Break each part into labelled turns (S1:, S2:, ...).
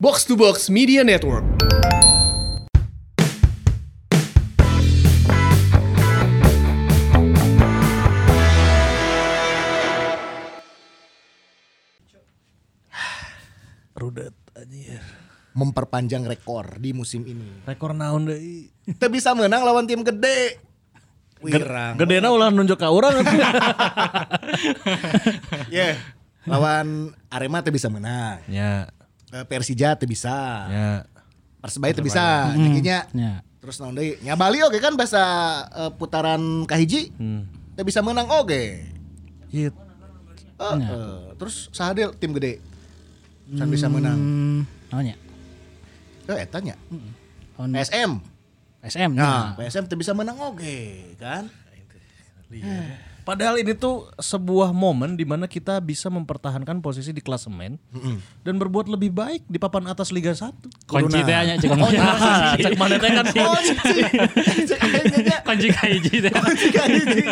S1: Box to Box Media Network.
S2: Rudet anjir.
S3: memperpanjang rekor di musim ini.
S2: Rekor naon deui?
S3: Kita bisa menang lawan tim gede. Wirang.
S2: Gedena ulah nunjuk ka urang.
S3: Ya. Lawan Arema teh bisa menang.
S2: Ya,
S3: Eh, Persija teh bisa.
S2: ya.
S3: Persebaya teh bisa. Jadinya
S4: Ya.
S3: terus naon deui? Nya Bali oge kan bahasa eh, putaran kahiji.
S2: Hmm.
S3: Teh bisa menang oge.
S2: Hit.
S3: Eh, eh, terus sahade tim gede. Can bisa menang.
S4: Hmm, naonnya?
S3: Eh eta nya.
S4: On
S3: SM.
S4: SM.
S3: Nah, PSM teh bisa menang oge, kan?
S2: Padahal ini tuh sebuah momen di mana kita bisa mempertahankan posisi di klasemen dan berbuat lebih baik di papan atas Liga 1.
S4: Kunci teh nya cek
S2: Oh, iya, cek mana teh kan
S3: Kunci.
S4: Kunci kahiji teh.
S3: Kunci kahiji.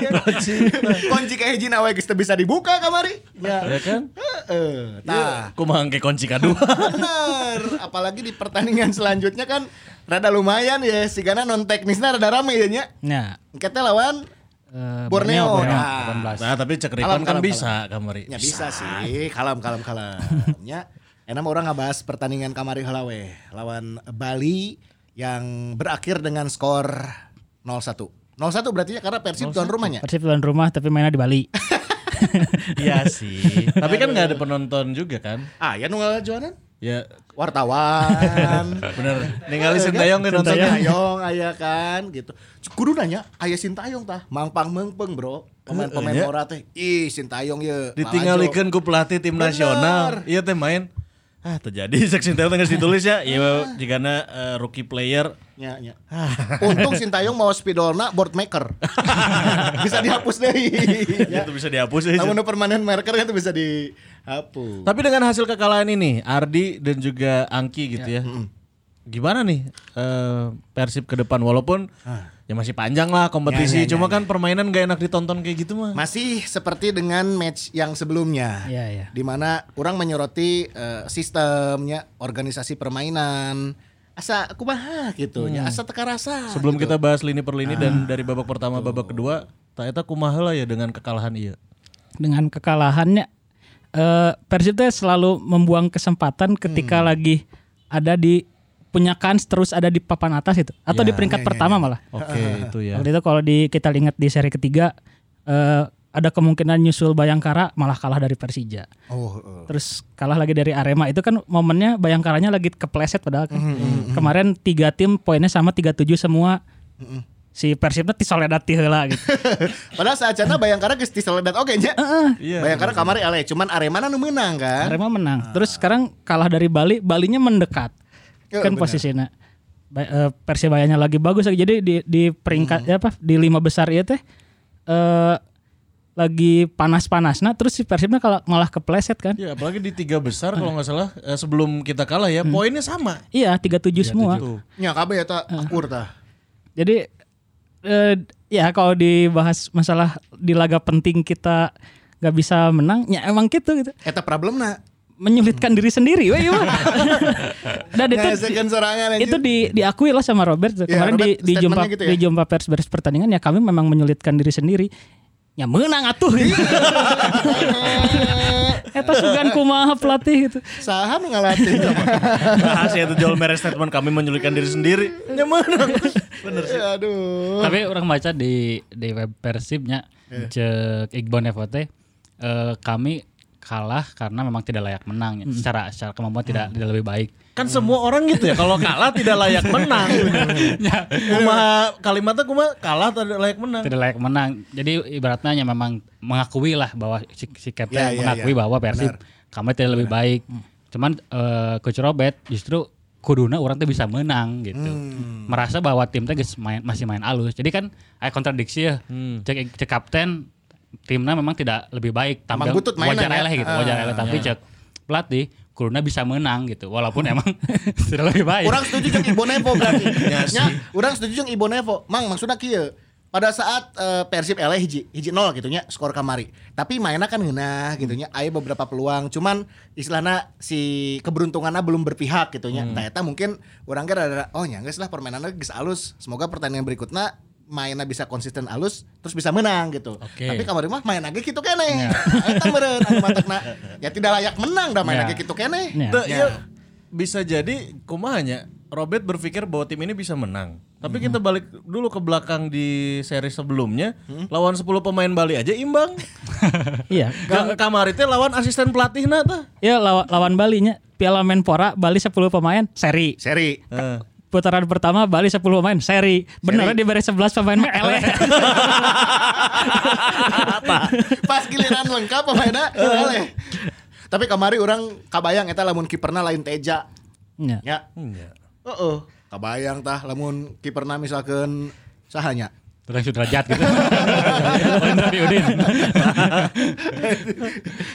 S3: Kunci kahiji na we geus bisa dibuka kamari. Ya.
S2: Ya kan?
S3: Heeh. Tah.
S2: Kumaha engke kunci kadua.
S3: Bener. Apalagi di pertandingan selanjutnya kan rada lumayan ya sigana non teknisnya rada rame ya nya.
S4: Ya.
S3: Kita lawan
S4: Eh,
S3: Borneo.
S4: Borneo
S3: Nah.
S4: 18.
S2: Nah, tapi cek kan
S3: kalem,
S2: bisa kamari.
S3: Ya bisa sih, kalem kalem kalem. ya, enak orang ngabahas pertandingan kamari heula we lawan Bali yang berakhir dengan skor 0-1. 0-1 berarti ya karena Persib tuan rumahnya.
S4: Persib tuan rumah tapi mainnya di Bali.
S2: Iya sih. Tapi kan nggak ada penonton juga kan?
S3: Ah, ya nunggal jualan
S2: Ya
S3: wartawan.
S2: bener. Ningali Sintayong kan nontonnya.
S3: Sintayong aya kan gitu. Kudu nanya aya Sintayong tah, mangpang mengpeng bro. Pemain-pemain
S2: Iya.
S3: ora teh. Ih, Sintayong ye.
S2: Ditinggalikeun ku pelatih tim
S3: Bener.
S2: nasional. Iya teh main. Ah terjadi sek Sintayong teh geus ditulis ya. Iya jigana eh, rookie player.
S3: Ya, ya. Untung Sintayong mau spidolna board maker. bisa dihapus deh. ya.
S2: Itu bisa dihapus ya.
S3: Namun permanen marker kan itu bisa dihapus.
S2: Tapi dengan hasil kekalahan ini, Ardi dan juga Angki gitu ya. Gimana nih eh, Persib ke depan walaupun ya masih panjang lah kompetisi,
S3: Ya, ya,
S2: cuma
S3: ya,
S2: kan permainan gak enak ditonton kayak gitu mah.
S3: Masih seperti dengan match yang sebelumnya.
S4: Iya, iya.
S3: Di mana orang menyoroti eh, sistemnya, organisasi permainan. Asa kumaha gitu ya, asa teka rasa.
S2: Sebelum
S3: gitu.
S2: kita bahas lini per lini dan dari babak pertama babak kedua, tak eta kumaha lah ya dengan kekalahan iya.
S4: Dengan kekalahannya eh Persib teh selalu membuang kesempatan ketika lagi ada di punya kans terus ada di papan atas itu atau di peringkat pertama malah.
S2: Oke, itu ya.
S4: Waktu itu kalau di kita ingat di seri ketiga eh ada kemungkinan nyusul Bayangkara malah kalah dari Persija.
S3: Oh, eh.
S4: Terus kalah lagi dari Arema itu kan momennya Bayangkaranya lagi kepleset padahal kan. Kemarin tiga tim poinnya sama 37 semua. Si Persibnya ti Soledad ti heula gitu.
S3: Padahal saacana Bayangkara geus diseledat oke nya.
S2: Iya.
S3: Bayangkara kamari ele, cuman Arema nu menang kan.
S4: Arema menang. Terus sekarang kalah dari Bali, Balinya mendekat.
S3: Ya,
S4: kan posisinya. Ba- eh, Persibayanya lagi bagus lagi. Jadi di di peringkat ya apa di lima besar ya teh eh lagi panas-panas. Nah, terus si Persibnya kalau malah kepleset kan.
S2: Ya, apalagi di tiga besar kalau nggak salah eh, sebelum kita kalah ya, poinnya sama.
S4: Iya, 37 semua.
S2: Tuh.
S3: Nya kabeh eta akur tah.
S4: Jadi eh, ya kalau dibahas masalah di laga penting kita nggak bisa menang, ya emang gitu gitu.
S3: Eta problemna.
S4: Menyulitkan diri sendiri, weh, iya. Dan itu
S3: sorangan
S4: itu di diakui lah sama Robert.
S3: Iya,
S4: kemarin
S3: Robert
S4: di di jumpa
S3: gitu ya?
S4: di jumpa pers beres pertandingan ya kami memang menyulitkan diri sendiri. Ya menang atuh gitu. Eta sugan kumaha pelatih gitu.
S3: Saha nu ngalatih.
S2: Rahasia itu jual merek statement kami menyulitkan diri sendiri. Ya mana? Bener sih.
S3: Aduh.
S4: Tapi orang baca di di web Persibnya cek Iqbal Nevo teh eh, kami kalah karena memang tidak layak menang ya. secara secara kemampuan tidak tidak lebih baik.
S2: Kan semua orang gitu ya, kalau kalah tidak layak menang. kumaha kalimatnya kumaha kalah tidak layak menang.
S4: Tidak layak menang. Jadi ibaratnya ya memang mengakui lah bahwa si, si kapten
S3: Ya, ya,
S4: mengakui
S3: ya.
S4: bahwa Persib kami tidak lebih baik. Cuman eh, Coach Robert justru kuduna orang tuh bisa menang gitu. Merasa bahwa tim teh geus main, masih main alus. Jadi kan ada kontradiksi ya. Cek, cek kapten timnya memang tidak lebih baik.
S3: Mainan
S4: wajar
S3: ya?
S4: eleh gitu, wajar
S3: Ah,
S4: eleh. Tapi cek pelatih kuduna bisa menang gitu. Walaupun emang tidak lebih baik.
S3: Orang setuju jeung Ibo Nevo berarti. Nya, urang setuju jeung Ibo Nevo. Mang maksudna kieu. pada saat eh, Persib eleh hiji hiji nol gitu nya skor kamari. Tapi mainnya kan ngeunah gitu nya. Aya beberapa peluang, cuman istilahnya si keberuntungannya belum berpihak gitu nya. Nah, eta mungkin urang ge rada oh nya geus lah permainannya geus alus. Semoga pertandingan berikutnya mainnya bisa konsisten alus terus bisa menang gitu.
S2: Oke.
S3: Tapi kamari mah main lagi gitu keneh. Eta meureun anu matakna. Ya tidak layak menang dah main lagi gitu keneh.
S4: Ya.
S2: Tuh,
S3: Ya.
S2: iya, bisa jadi kumahanya Robert berpikir bahwa tim ini bisa menang. Tapi kita balik dulu ke belakang di seri sebelumnya, lawan 10 pemain Bali aja imbang.
S5: Iya.
S2: Gang kamari teh lawan asisten pelatihna tah.
S5: Ya lawan, lawan Bali nya Piala Menpora Bali 10 pemain seri.
S3: Seri.
S2: Eh.
S5: Putaran pertama Bali 10 pemain seri. Bener di bari 11 pemain mah eleh.
S3: Pas giliran lengkap pemainnya eleh. Tapi kamari orang kabayang eta lamun kiperna lain Teja.
S5: Ya.
S3: Ya.
S2: Iya.
S3: Heeh. Kabayang tah lamun kiperna misalkan sahanya.
S4: Terus sudrajat gitu. Di Udin.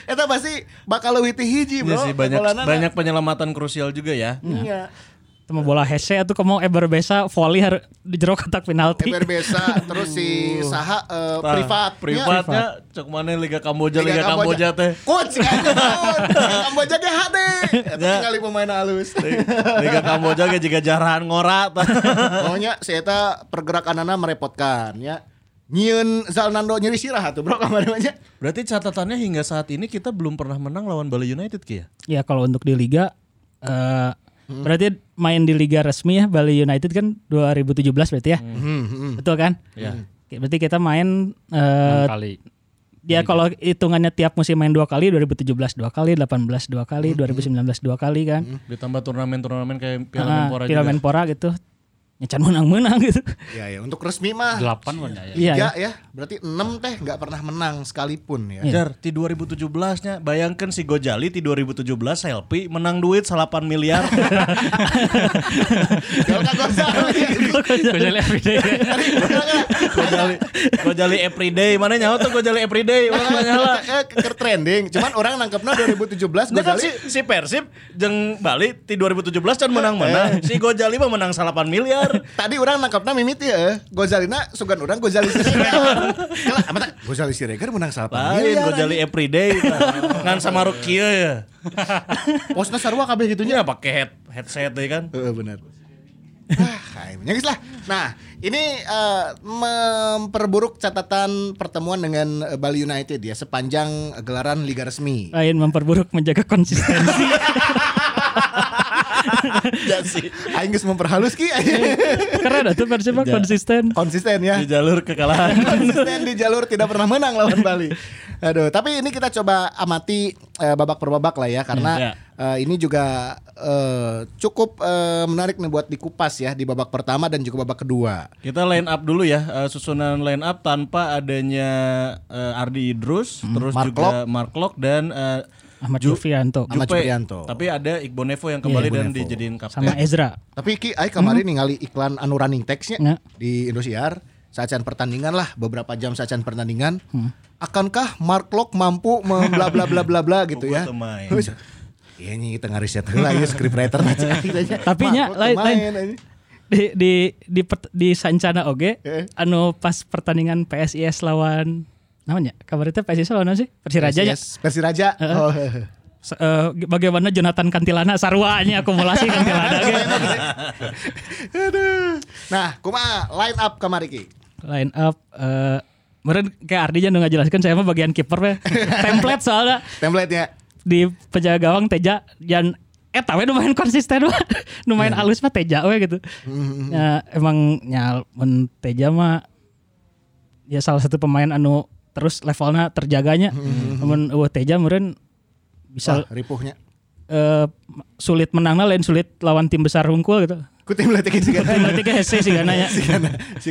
S3: Eta pasti bakal leuwih ti hiji,
S2: Iya
S3: Bro.
S2: sih banyak banyak penyelamatan krusial juga ya.
S3: Iya.
S5: Temu bola hese atau kamu eber besa volley har di jero kotak penalti.
S3: Eber Besa terus si saha eh,
S2: Tah,
S3: privat.
S2: Privatnya cek mana Liga Kamboja Liga, Kamboja teh.
S3: Coach kan. Kamboja ge HD. Eta
S2: Ya.
S3: tinggali pemain halus.
S2: Liga Kamboja ge juga jarahan ngora tah.
S3: Pokoknya si eta pergerakanana merepotkan ya. Nyieun Zalnando nyeri sirah tuh bro kemarin aja.
S2: Berarti catatannya hingga saat ini kita belum pernah menang lawan Bali United Ki ya?
S5: Ya kalau untuk di liga eh berarti main di liga resmi ya Bali United kan 2017 berarti ya. Betul kan?
S2: Iya.
S5: Oke, Berarti kita main eh
S4: kali.
S5: dia kalau hitungannya tiap musim main dua kali 2017 dua kali 18 dua kali 2019 dua kali kan.
S2: Ditambah turnamen-turnamen kayak Piala Menpora
S5: Piala. Menpora gitu. Ya can menang-menang gitu.
S3: Ya ya untuk resmi mah
S4: Delapan kan ya.
S5: Iya.
S3: tiga
S5: ya.
S3: ya. Berarti 6 teh nggak pernah menang sekalipun ya.
S2: Jar, di 2017-nya bayangkan si Gojali di 2017 selfie menang duit 8 miliar.
S4: Gojali everyday.
S2: Gojali Gojali everyday. Mana nyawa tuh Gojali everyday? Mana nyala?
S3: Eh, ke trending. Cuman orang nangkepnya 2017
S2: Ini kan
S3: Gozali
S2: si, si Persib jeng Bali di 2017 kan menang-menang. Si Gojali mah menang 8 miliar.
S3: Tadi orang nangkepnya mimiti ya. Gozalina sugan orang Gozali Siregar. Kalau amat Gozali Siregar menang salah
S2: Lain Gojali everyday. Ngan sama Rukia ya.
S3: Posna sarua kabeh gitunya.
S2: Nya pakai head headset deh kan.
S3: Heeh benar. Ah, lah. Nah, ini eh, memperburuk catatan pertemuan dengan eh, Bali United ya sepanjang gelaran liga resmi.
S5: Lain memperburuk menjaga konsistensi.
S2: Sih.
S3: Aing geus memperhalus ki.
S5: Keren atuh Persib mah konsisten.
S3: Konsisten ya.
S2: Di jalur kekalahan.
S3: Konsisten di jalur tidak pernah menang lawan Bali. Aduh, tapi ini kita coba amati eh, babak per babak lah ya karena
S2: Ya.
S3: eh, ini juga eh, cukup eh, menarik nih buat dikupas ya di babak pertama dan juga babak kedua.
S2: Kita line up dulu ya, susunan line up tanpa adanya eh, Ardi Idrus, terus
S3: Mark
S2: juga Mark Lok dan eh,
S5: Ahmad
S2: Ju-
S5: Jufianto
S3: Ahmad
S2: Jupe.
S3: Juprianto.
S2: Tapi ada Iqbal Nevo yang kembali
S3: Iya,
S2: dan
S3: Nevo.
S2: dijadiin kapten.
S5: sama Ezra.
S3: Tapi Ki, Ai kemarin ningali iklan anu running text-nya
S5: Ya.
S3: di Indosiar sajian pertandingan lah beberapa jam sajian pertandingan. Akankah Mark Lok mampu bla bla bla bla bla gitu ya? Iya nih kita ngariset heula ya scriptwriter
S5: Tapi nya lain lain di di di di Sancana oge
S3: Eh.
S5: anu pas pertandingan PSIS lawan namanya? Kabar itu PSIS apa sih? Persiraja nya
S3: Persiraja. Oh.
S5: Se- eh, bagaimana Jonathan Kantilana sarwanya akumulasi Kantilana ge.
S3: Nah, kumaha line up kamari Ki?
S5: line up eh meren kayak Ardi jangan ngajelaskan saya mah bagian kiper we. template soalnya.
S3: Template-nya.
S5: di penjaga gawang Teja dan eta we nu main konsisten we nu main alus mah Teja we gitu. Ya emang nya mun Teja mah ya salah satu pemain anu terus levelnya terjaganya. Namun eueuh Teja meureun bisa
S3: Wah, ripuhnya.
S5: eh, sulit menangnya lain sulit lawan tim besar hungkul gitu.
S3: Ku template ki sih
S5: tim tiga hese sih gananya
S3: Si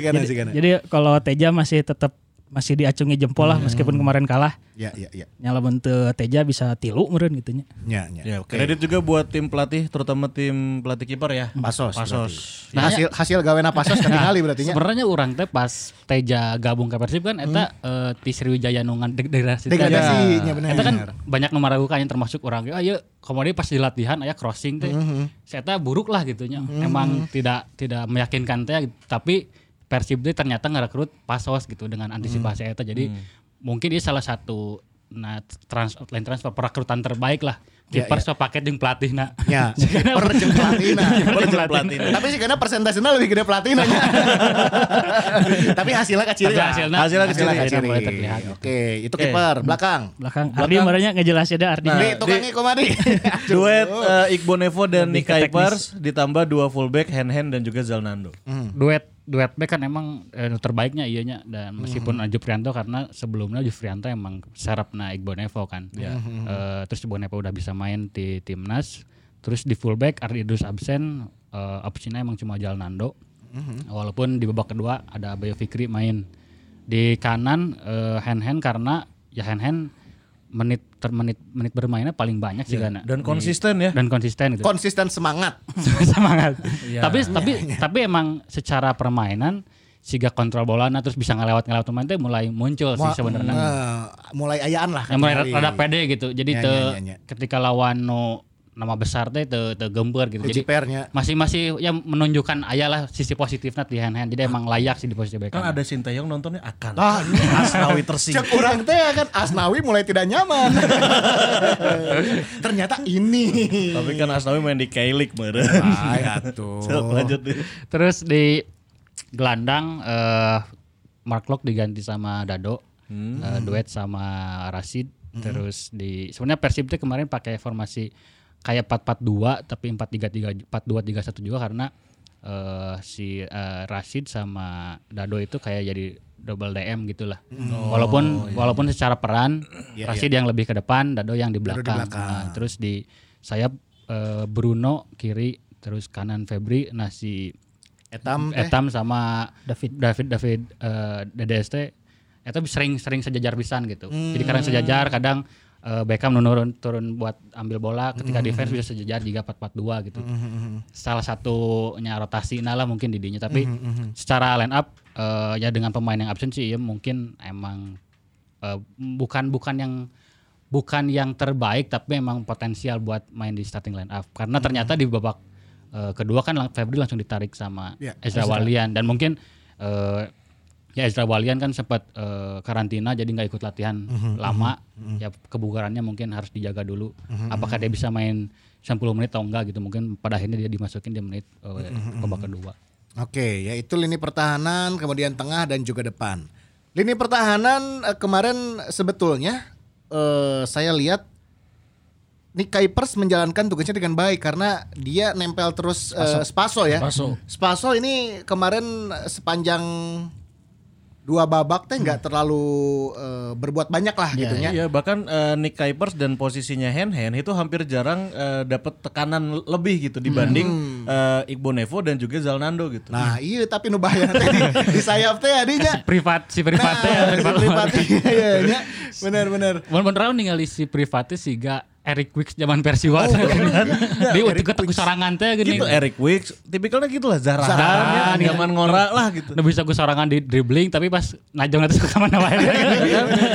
S3: kana si kana.
S5: jadi kalau Teja masih tetap masih diacungi jempol lah meskipun kemarin kalah
S3: Ya ya ya.
S5: nyala teu Teja bisa tilu meureun gitu nya
S3: Ya ya.
S2: Ya, kredit juga buat tim pelatih, terutama tim pelatih kiper ya.
S3: Pasos.
S2: Pasos.
S3: berarti. Nah, hasil hasil gawena pasos ketinggali berarti nya.
S4: Sebenarnya orang teh pas Teja gabung ke Persib kan eta eh, ti Sriwijaya nungan deg degradasi.
S3: Degradasi nya bener.
S4: Eta kan banyak nu maragukan yang termasuk orang ah ieu kemudian pas di latihan aya crossing teh. Saya buruk lah gitu nya. Emang tidak tidak meyakinkan teh tapi Persib teh ternyata ngerekrut Pasos gitu dengan antisipasi eta jadi mungkin dia salah satu nah trans line transfer perekrutan terbaik lah
S3: Ya,
S4: kiper so paket jeung pelatihna
S3: Ya, per jeung platina.
S2: Per jeung platina.
S3: Tapi sih karena persentasenya lebih gede platinanya. Tapi hasilnya kecil
S4: Tapi hasilnya-
S2: hasilnya kecil.
S3: Oke, itu kiper belakang.
S5: belakang Ardi marahnya ngejelasin ada Ardi
S2: Nah,
S3: tukangnya komadi.
S2: Duet eh, Igbo Nevo dan Nick. Kuipers ditambah dua fullback Hen Hen dan juga Zalnando.
S4: duet duet back kan emang eh, terbaiknya ianya dan meskipun hmm. Jufrianto karena sebelumnya Jufrianto emang serapna Iqbal Nevo kan. Eh, terus Iqbal Nevo udah bisa main di timnas. Terus di fullback Ardi Idrus absen. Eh, opsinya emang cuma Jalnando walaupun di babak kedua ada Bayo Fikri main. Di kanan eh, Hen Hen karena ya Hen Hen menit ter menit menit bermainnya paling banyak sih karena
S2: Dan konsisten ya.
S4: dan konsisten gitu
S3: Konsisten semangat.
S4: semangat.
S2: Iya.
S4: Tapi tapi tapi emang secara permainan siga kontrol bolana terus bisa ngelewat ngelewat pemain teh mulai muncul sih sebenarnya.
S3: eh, mulai ayaan lah.
S4: Yang mulai rada pede gitu. Jadi
S3: Ya,
S4: te,
S3: ya, ya, ya.
S4: ketika lawan no nama besar teh te, te gempeur gitu. Jadi
S3: Jipernya.
S4: masih masih ya menunjukkan aya lah sisi positifnya di hand hand. Jadi emang layak sih di posisi back.
S2: Kan ada Sintayong nontonnya akan.
S3: Ah,
S2: Asnawi tersinggung.
S3: Cek orang teh kan Asnawi mulai tidak nyaman. Ternyata ini.
S2: Tapi kan Asnawi main di K-League meureun.
S3: Ah, ya tuh.
S2: Lanjut deh.
S4: Terus di gelandang eh Mark Locke diganti sama Dado, eh, duet sama Rashid. Terus di sebenarnya Persib itu kemarin pakai formasi kayak 4-4-2 tapi 4-3-3 4-2-3-1 juga karena eh, si eh, Rashid sama Dado itu kayak jadi double DM gitulah. walaupun walaupun secara peran
S3: Iya,
S4: Rashid yang lebih ke depan, Dado yang di
S3: Dado di
S4: belakang.
S3: belakang.
S4: Nah, terus di sayap eh, Bruno kiri, terus kanan Febri, nah si
S3: Etam.
S4: Etam sama David David David eh, DDST itu sering sering sejajar pisan gitu. Jadi kadang sejajar, kadang eh, Beckham nurun turun buat ambil bola, ketika defense bisa sejajar jika 4-4-2 gitu. Salah satunya rotasi lah mungkin didinya. Tapi secara line up eh, ya dengan pemain yang absen sih ya mungkin emang eh, bukan bukan yang bukan yang terbaik tapi emang potensial buat main di starting line up. Karena ternyata di babak eh, kedua kan Febri langsung ditarik sama
S3: Ya,
S4: Ezra. Walian. Dan mungkin eh, ya Ezra Walian kan sempat eh, karantina jadi nggak ikut latihan lama. ya kebugarannya mungkin harus dijaga dulu. Apakah dia bisa main 90 menit atau enggak gitu mungkin pada akhirnya dia dimasukin di menit eh, babak kedua.
S3: Oke, yaitu lini pertahanan, kemudian tengah dan juga depan. Lini pertahanan eh, kemarin sebetulnya eh, saya lihat Nick Kuipers menjalankan tugasnya dengan baik karena dia nempel terus eh, Spaso ya.
S2: Spaso.
S3: Spaso ini kemarin sepanjang dua babak teh nggak terlalu eh, berbuat banyak lah gitu ya.
S2: Iya bahkan eh, Nick Kuipers dan posisinya Hen Hen itu hampir jarang eh, dapat tekanan lebih gitu dibanding eh, Igbo Nevo dan juga Zalnando gitu.
S3: Nah iya tapi nu bahaya teh di, di sayap teh adinya.
S4: privat si privatnya ya,
S3: Nah, si
S4: privat
S3: privat iya iya. Benar-benar.
S4: Mun beneran ningali si privatnya sih gak Eric Wicks zaman Persiwa
S3: Oh,
S4: Dia untuk ketek sorangan teh gini.
S2: Gitu Eric Wicks, tipikalnya gitu lah Zara.
S4: Zarahan,
S2: ya, nyaman ngora lah gitu.
S4: Udah bisa gue sorangan di dribbling tapi pas najong atas ke mana wae.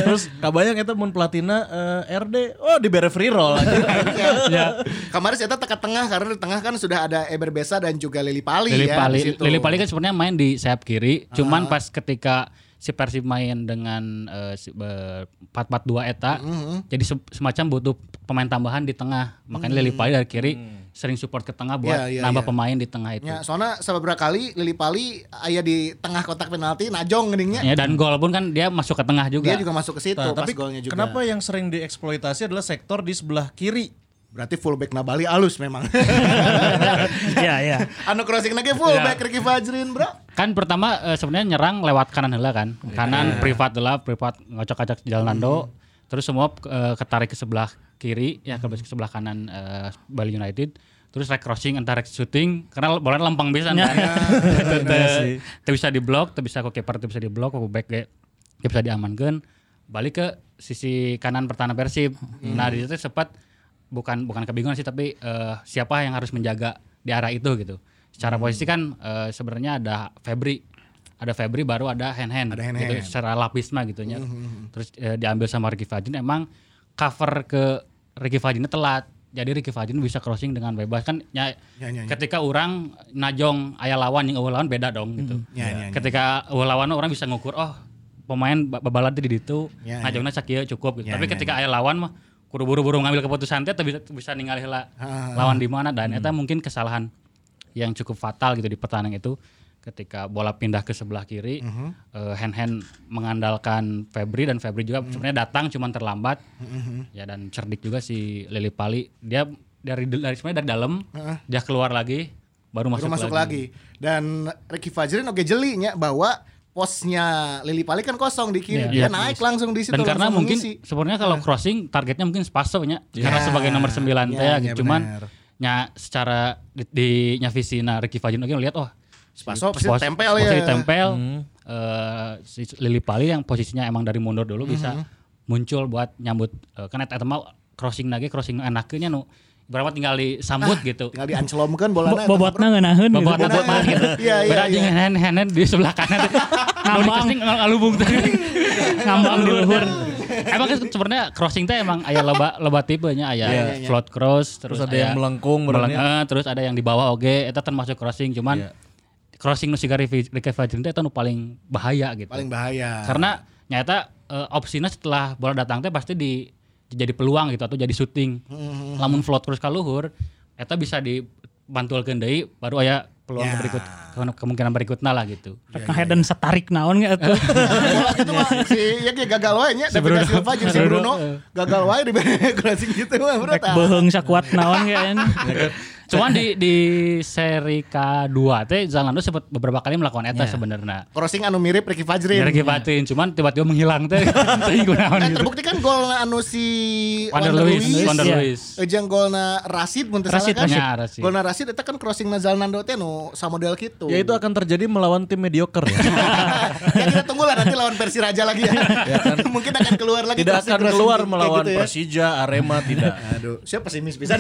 S2: Terus kabayang eta mun platina eh, RD, oh dibere free roll aja.
S4: ya.
S3: Kemarin saya teka tengah karena di tengah kan sudah ada Eber Besa dan juga Lili Pali
S4: Lili
S3: ya
S4: Pali,
S3: di situ.
S4: Lili Pali kan sebenarnya main di sayap kiri, cuman pas ketika si Persib main dengan eh, si- be- 4-4-2 eta, jadi se- semacam butuh pemain tambahan di tengah. Makanya Lili Pali dari kiri sering support ke tengah buat
S3: Iya, iya,
S4: nambah
S3: iya.
S4: pemain di tengah itu.
S3: Ya, soalnya beberapa kali Lili Pali aya di tengah kotak penalti najong geningnya.
S4: Ya, dan gol pun kan dia masuk ke tengah juga.
S3: Dia juga masuk ke situ
S2: Nah,
S3: pas
S2: tapi
S3: golnya juga.
S2: kenapa yang sering dieksploitasi adalah sektor di sebelah kiri?
S3: Berarti fullback Nabali alus memang.
S5: Iya, iya.
S3: anu crossing lagi fullback Ricky Fajrin, Bro.
S4: Kan pertama eh, sebenarnya nyerang lewat kanan heula kan. Kanan privat heula, privat ngocok-ngocok jalan Nando. Terus semua eh, ketarik ke sebelah kiri ya ke, ke sebelah kanan eh, Bali United. Terus rek crossing entar rek shooting karena bola lempeng bisa kan. Teu teu bisa diblok, teu bisa ku kiper teu bisa diblok, ku back teu bisa diamankeun. Balik ke sisi kanan pertahanan Persib. Nah, di situ sempat bukan bukan kebingungan sih tapi eh, siapa yang harus menjaga di arah itu gitu. Secara posisi kan eh, sebenarnya ada Febri, ada Febri baru ada hand hand,
S3: Ada hand
S4: gitu,
S3: hand.
S4: secara lapis mah gitunya. Terus eh, diambil sama Ricky Fajrin emang cover ke Ricky Fajrinnya telat. jadi Ricky Fajrin bisa crossing dengan bebas kan ya,
S3: Ya, ya, ya.
S4: ketika orang najong ayah lawan yang eueuh lawan beda dong gitu.
S3: Ya, ya, ya.
S4: Ketika eueuh lawan orang bisa ngukur oh pemain ba- babalan di ditu
S3: Ya,
S4: najongna sakieu cukup gitu.
S3: Ya,
S4: Tapi
S3: ya,
S4: ketika ayah lawan mah kudu buru-buru ngambil keputusan teh bisa bisa ningali heula
S3: Ah,
S4: lawan di mana dan eta mungkin kesalahan yang cukup fatal gitu di pertandingan itu ketika bola pindah ke sebelah kiri
S3: Mhm.
S4: eh, hand hand mengandalkan Febri dan Febri juga
S3: Mhm.
S4: sebenarnya datang cuman terlambat ya dan cerdik juga si Lili Pali dia dari dari sebenarnya dari dalam dia keluar lagi baru masuk,
S3: baru masuk lagi. Dan Ricky Fajrin oke jeli nya bahwa posnya Lili Pali kan kosong di kiri.
S4: Iya.
S3: Dia naik langsung di situ
S4: dan karena mungkin sebenarnya kalau crossing targetnya mungkin Spaso nya karena
S3: Ya.
S4: sebagai nomor 9 teh
S3: Ya,
S4: gitu.
S3: ya,
S4: cuman
S3: bener.
S4: nya secara di, di nya visi na Ricky Fajrin oke lihat oh
S3: Spaso pasti
S4: pos-
S3: tempel ya.
S4: posisi tempel eh, si Lili Pali yang posisinya emang dari mundur dulu bisa
S3: Hmm.
S4: muncul buat nyambut eh, karena eta mah crossing lagi crossing enaknya nu berapa tinggal disambut gitu
S3: Tinggal diancelomkeun bolana.
S5: Bo- Bobotna ngeunaheun gitu.
S4: Bobot bobot mah gitu.
S3: Iya, iya,
S4: Beda
S3: iya.
S4: jeung hand hand di sebelah kanan. Ngambang ngalubung teh.
S5: Ngambang di luhur.
S4: Emang kan sebenarnya crossing teh emang aya loba loba tipenya aya
S3: Iya, iya.
S4: float cross terus,
S2: Terus ada yang melengkung,
S4: meleng-
S2: benernya.
S4: eh, terus ada yang di bawah oge eta termasuk crossing cuman
S2: Iya.
S4: Crossing nu siga Ricky Ricky Fajrin teh eta nu paling bahaya gitu.
S3: Paling bahaya.
S4: Karena nyata eh, opsinya setelah bola datang teh pasti di jadi peluang gitu atau jadi syuting.
S3: Hmm.
S4: Lamun float terus ka luhur eta bisa dibantulkeun deui baru aya peluang
S3: Ya.
S4: berikut ke- kemungkinan berikutnya lah gitu.
S5: Rek ngahedan setarik naon ge
S3: gitu mah si ya ge gagal wae nya David da Silva jeung si Bruno gagal wae di crossing gitu mah bro.
S5: Rek beheung sakuat naon ge.
S4: Cuman di di seri K2 teh Zalando sempat beberapa kali melakukan eta sebenarnya.
S3: Crossing anu mirip Ricky Fajrin.
S4: Ricky Fatin cuman tiba-tiba menghilang teh. Teuing kunaon
S3: Nah,
S4: gitu.
S3: terbukti kan golna anu si
S4: Wander Luiz, Wander
S5: Iya.
S4: Luiz.
S3: Eh, jeung golna Rasid mun teu salah
S5: Rashid,
S3: kan.
S4: Ya.
S3: Golna Rasid eta kan crossing na Zalando teh nu samodel kitu.
S2: Ya itu akan terjadi melawan tim mediocre ya.
S3: ya kita tunggu lah nanti lawan Persiraja lagi ya. Mungkin akan keluar lagi.
S2: Tidak akan keluar melawan
S3: gitu ya.
S2: Persija, Arema tidak.
S3: Aduh, siapa pesimis pisan?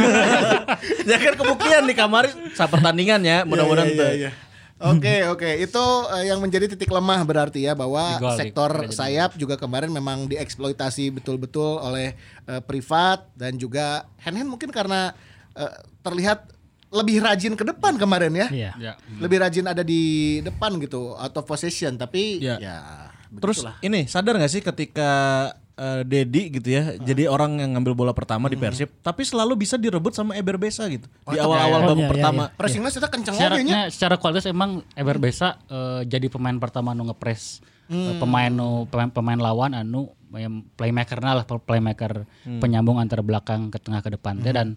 S2: ya kan kemungkinan di kamari saat pertandingan ya, mudah-mudahan
S3: Iya,
S2: teu.
S3: iya, iya. Oke oke itu eh, yang menjadi titik lemah berarti ya bahwa sektor
S4: di-
S3: sayap juga kemarin memang dieksploitasi betul-betul oleh eh, privat dan juga hand hand mungkin karena eh, terlihat lebih rajin ke depan kemarin ya.
S5: Iya.
S4: Ya.
S3: Lebih rajin ada di depan gitu out of possession tapi
S2: Ya.
S3: ya,
S2: Terus
S3: begitulah.
S2: ini sadar gak sih ketika eh, Dedi gitu ya, jadi orang yang ngambil bola pertama di Persib, tapi selalu bisa direbut sama Eber Besa gitu. Di awal-awal
S5: iya,
S2: babak
S5: iya,
S2: pertama.
S3: pressingnya sudah kenceng nya,
S4: secara kualitas emang Eber Besa eh, jadi pemain pertama nu ngepres eh, pemain nu pemain, pemain lawan anu playmaker lah playmaker penyambung antara belakang ke tengah ke depan teh. Dan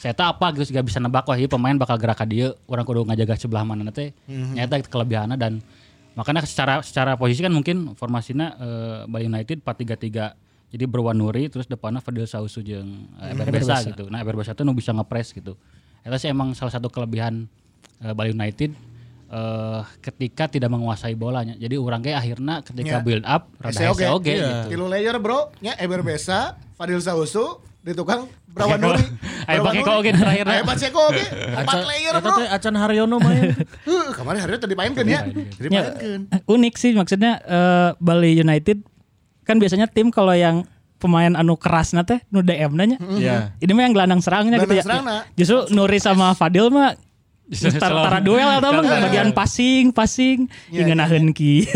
S4: saya tahu apa gitu juga bisa nebak wah ieu pemain bakal gerak ka dieu orang kudu ngajaga sebelah mana teh. Nyata itu kelebihannya dan makanya secara secara posisi kan mungkin formasinya eh, Bali United 4-3-3 jadi berwanuri terus depannya Fadil Sausu jeung eh, Eber Besa gitu nah Eber Besa tuh nu bisa ngepres gitu itu sih emang salah satu kelebihan eh, Bali United eh ketika tidak menguasai bolanya. Jadi orang kayak akhirnya ketika
S3: Ya.
S4: build up rada
S3: Hese
S4: hese oge
S3: Iya.
S4: gitu.
S3: Tilu layer bro, nya Eber Besa, Fadil Sausu, di tukang Brawanuri.
S4: Ayo pakai kok oge terakhirna.
S3: Ayo pakai kok oge. Empat layer
S2: Eta
S3: bro.
S2: teh Acan Haryono main.
S3: Kemarin hari tadi dimainkan ya.
S5: Ya,
S3: Dimainkan.
S5: unik sih maksudnya eh, Bali United kan biasanya tim kalau yang pemain anu keras teh nu DM nanya.
S2: Iya.
S5: Ini mah yang gelandang serangnya gitu ya.
S3: Serangna.
S5: Justru Nuri sama Fadil mah tara, tara duel atau apa bagian passing, passing,
S3: Iya,
S5: hingga naheun ki.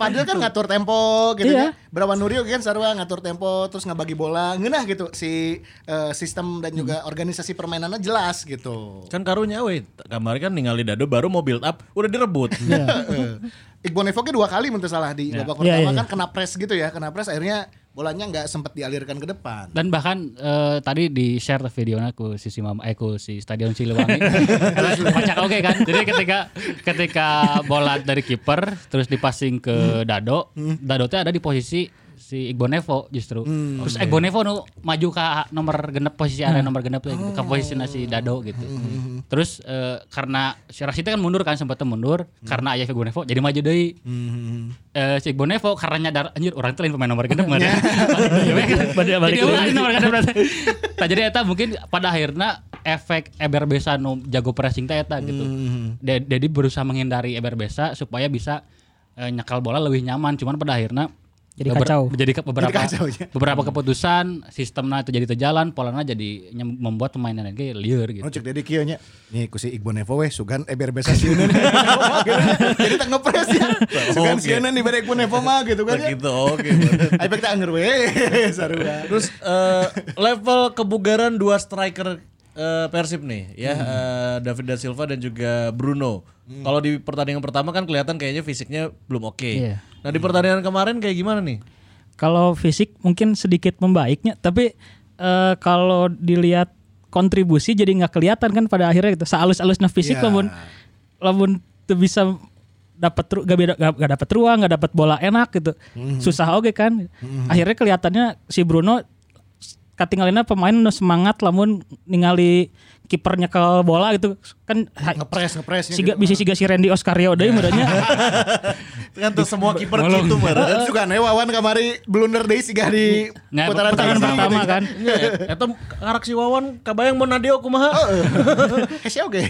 S3: Fadil kan ngatur tempo gitu
S5: Iya.
S3: ya. Brawanuri oge kan sarua ngatur tempo terus ngabagi bola. Ngeunah gitu si eh, sistem dan juga organisasi permainannya jelas gitu.
S2: Kan karunya we, kemarin kan ningali Dado baru mau build up, udah direbut.
S3: Heeh. Iqbal Nevo ge dua kali teu salah di babak
S5: Iya,
S3: pertama
S5: iya,
S3: kan kena press gitu ya, kena press akhirnya bolanya nggak sempat dialirkan ke depan.
S4: Dan bahkan eh, tadi di share videonya ku si si Mama eh ku si Stadion Siliwangi. Kocak oke kan. Jadi ketika ketika bola dari kiper terus dipassing ke Dado, Dado teh ada di posisi si Iqbal Nevo justru. Terus Iqbal Nevo nu maju ke nomor genep posisi area nomor genep teh, gitu, ke posisi si Dado gitu. Terus eh, karena si Rashid teh kan mundur kan sempat mundur karena aya Iqbal Nevo jadi maju deui. Eh, si Iqbal Nevo karena nyadar anjir orang itu lain pemain nomor genep nggak ada.
S5: Balik- balik
S4: Jadi nomor genep. Nah, jadi eta mungkin pada akhirnya efek Eber Besa nu jago pressing teh eta gitu. Jadi berusaha menghindari Eber Besa supaya bisa eh, nyekal bola lebih nyaman. Cuman pada akhirnya
S5: Jadi
S4: Beber-
S5: kacau.
S4: Jadi beberapa
S3: Jadi kacau, ya.
S4: beberapa keputusan sistemnya itu jadi terjalan, polanya jadi nyem- membuat pemainnya lagi liar gitu.
S3: Oh cek dedi kieu nya. Nih ku si Iqbal Nevo we sugan eber besa sieun. Jadi tak ngepres ya. Sugan sieun di bare Iqbal Nevo mah gitu kan ya.
S2: Begitu, oke.
S3: Ayo kita anger we. Sarua.
S2: Terus eh, level kebugaran dua striker eh, Persib nih ya eh, David da Silva dan juga Bruno. Kalau di pertandingan pertama kan kelihatan kayaknya fisiknya belum oke.
S5: Iya.
S2: Nah di pertandingan kemarin kayak gimana nih?
S5: Kalau fisik mungkin sedikit membaiknya, tapi eh, kalau dilihat kontribusi jadi nggak kelihatan kan pada akhirnya gitu. Sealus-alusnya fisik
S3: Ya.
S5: lamun lamun tuh bisa dapat gak, beda, gak, gak dapat ruang, gak dapat bola enak gitu. Susah oke kan. Akhirnya kelihatannya si Bruno katinggalina pemain nu semangat lamun ningali kipernya ke bola gitu kan ha-
S3: Ngepres ngepresnya.
S5: siga bisa siga si Randy Oscario deui merenya.
S2: Kan tuh semua kiper gitu
S3: Dan suka ne wawan kamari blunder deui siga di
S4: Nggak,
S3: putaran
S5: Putaran pertama
S3: gitu.
S5: kan.
S2: Eta ngarak si Wawan kabayang mau Nadeo kumaha?
S3: Hese oge.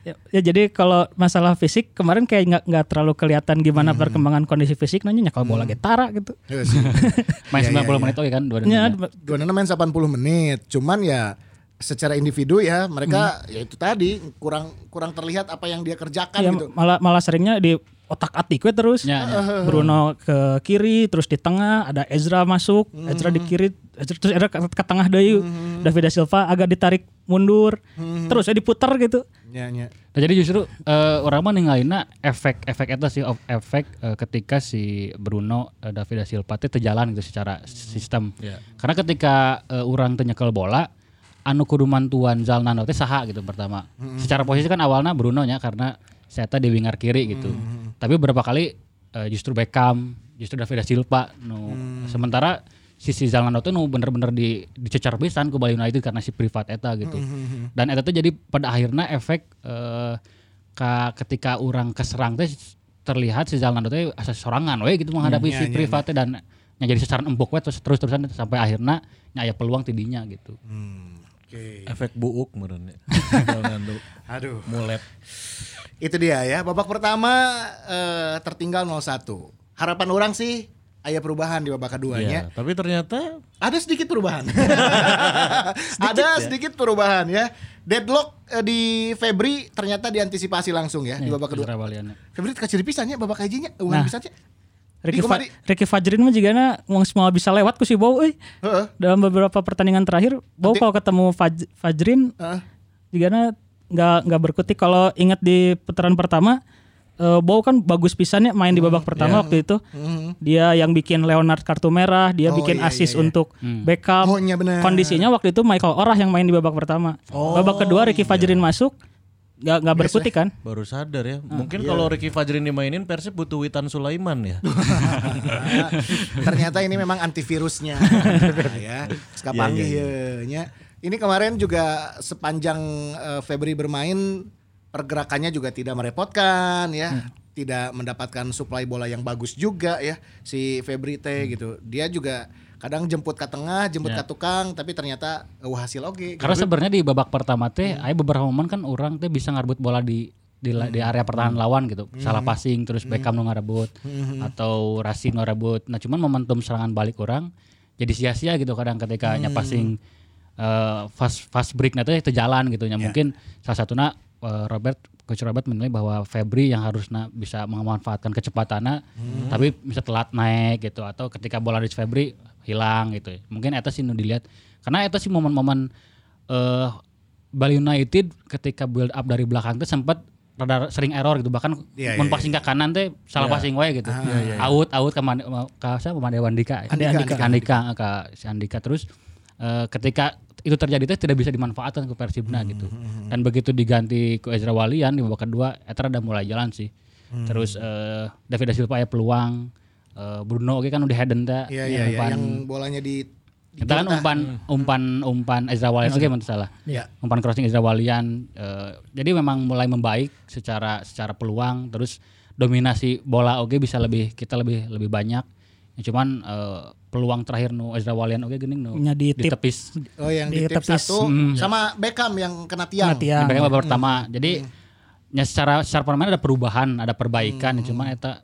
S5: Ya, ya, jadi kalau masalah fisik kemarin kayak nggak nggak terlalu kelihatan gimana perkembangan kondisi fisik nanya nyakal bola getara gitu.
S3: Iya.
S4: Main
S3: Iya,
S4: 90
S3: iya,
S4: menit oke kan dua
S5: Ya,
S3: Dua main 80 menit. Cuman ya secara individu ya mereka ya itu tadi kurang kurang terlihat apa yang dia kerjakan
S5: ya,
S3: gitu.
S5: malah malah seringnya di otak atik we terus.
S4: Ya, ya.
S5: Bruno ke kiri terus di tengah ada Ezra masuk, Ezra di kiri Ezra, terus Ezra ke, ke tengah deui. David da Silva agak ditarik mundur. Terus ya diputar gitu.
S3: Ya, ya.
S4: Nah, jadi justru eh, orang mah ninggalina efek-efek itu sih of efek eh, ketika si Bruno eh, David da Silva teh terjalan gitu secara sistem. Karena ketika eh, orang teu nyekel bola anu kudu mantuan Zalnano teh saha gitu pertama. Secara posisi kan awalnya Bruno nya karena saya di winger kiri gitu. Tapi beberapa kali eh, justru Beckham, justru David da Silva nu sementara sisi Zalnano tuh nu bener-bener di dicecar pisan ke Bali United karena si privat eta gitu. Dan eta tuh jadi pada akhirnya efek eh, ka ketika orang keserang teh terlihat si Zalnano teh asa sorangan we gitu menghadapi
S3: Iya,
S4: si privat teh dan nya jadi sasaran empuk we terus terus-terusan sampai akhirnya nya aya peluang tidinya gitu.
S3: Oke.
S2: Efek buuk. Ronaldo
S3: Aduh.
S2: mulet.
S3: Itu dia ya. Babak pertama eh, tertinggal 0-1. Harapan orang sih ada perubahan di babak keduanya.
S2: Iya, tapi ternyata
S3: Ada sedikit perubahan. ada sedikit perubahan ya. Deadlock eh, di Febri ternyata diantisipasi langsung ya di babak kedua. Febri kecil pisannya babak kajinya, uang
S5: Nah.
S3: pisannya.
S5: Ricky, Fa- Ricky Fajrin mah juga uang semua bisa lewat ku si Bow euy.
S3: Heeh.
S5: Dalam beberapa pertandingan terakhir Bow kalau ketemu Faj- Fajrin
S3: Heeh.
S5: juga na nggak nggak berkutik kalau ingat di putaran pertama eh, Bow kan bagus pisannya main di babak pertama waktu itu. Dia yang bikin Leonard kartu merah, dia
S3: Oh,
S5: bikin
S3: iya,
S5: assist
S3: iya, iya.
S5: untuk Beckham.
S3: Oh, iya.
S5: Kondisinya waktu itu Michael Orah yang main di babak pertama. babak kedua Ricky Fajrin masuk nggak nggak berkutik kan?
S2: baru sadar ya. Mungkin kalau Ricky Fajrin dimainin Persib butuh Witan Sulaiman ya.
S3: Ternyata ini memang antivirusnya. Ya. Sekapanggih ya. nya. Ini kemarin juga sepanjang eh, Febri bermain pergerakannya juga tidak merepotkan ya. Tidak mendapatkan suplai bola yang bagus juga ya si Febri teh gitu. Dia juga kadang jemput ke tengah, jemput ke tukang tapi ternyata uh, hasil oke.
S4: Karena sebenarnya di babak pertama teh aya beberapa momen kan orang teh bisa ngarebut bola di di, la- di area pertahanan lawan gitu. Salah passing terus Beckham nu ngarebut atau Rashid ngarebut. Nah, cuman momentum serangan balik orang jadi sia-sia gitu kadang ketika nya passing eh, fast fast break nanti itu jalan gitu. Nya mungkin salah satunya eh, Robert Coach Robert menilai bahwa Febri yang harusnya bisa memanfaatkan kecepatannya tapi bisa telat naik gitu. Atau ketika bola di Febri hilang gitu mungkin itu sih nu dilihat. Karena itu sih momen-momen eh Bali United ketika build up dari belakang itu sempat rada sering error gitu. Bahkan
S3: Iya,
S4: mun
S3: iya,
S4: passing ke kanan teh salah passing wae gitu. Out out ke ke siapa? Made Wandika.
S3: Andika,
S4: Andika, Andika, ke si Andika. Terus eh, ketika itu terjadi teh tidak bisa dimanfaatkan ke Persibna gitu. Dan begitu diganti ke Ezra Walian di babak kedua eta udah mulai jalan sih. Terus eh, David da Silva aya peluang eh, Bruno oke kan udah headen teh
S3: Iya iya iya
S4: umpan-
S3: yang bolanya di di
S4: Kita kan umpan umpan umpan Ezra Walian oke okay, salah.
S3: Iya.
S4: Umpan crossing Ezra Walian eh, jadi memang mulai membaik secara secara peluang terus dominasi bola oke bisa lebih kita lebih lebih banyak. Ya, cuman eh, peluang terakhir nu Ezra Walian oke geuning nu
S5: Nya di tip.
S4: ditepis.
S3: Oh yang di,
S5: tepis.
S3: satu sama Beckham yang kena tiang.
S5: Kena tiang.
S4: Yang babak pertama. Jadi nya secara secara permainan ada perubahan, ada perbaikan,
S3: Hmm.
S4: cuman eta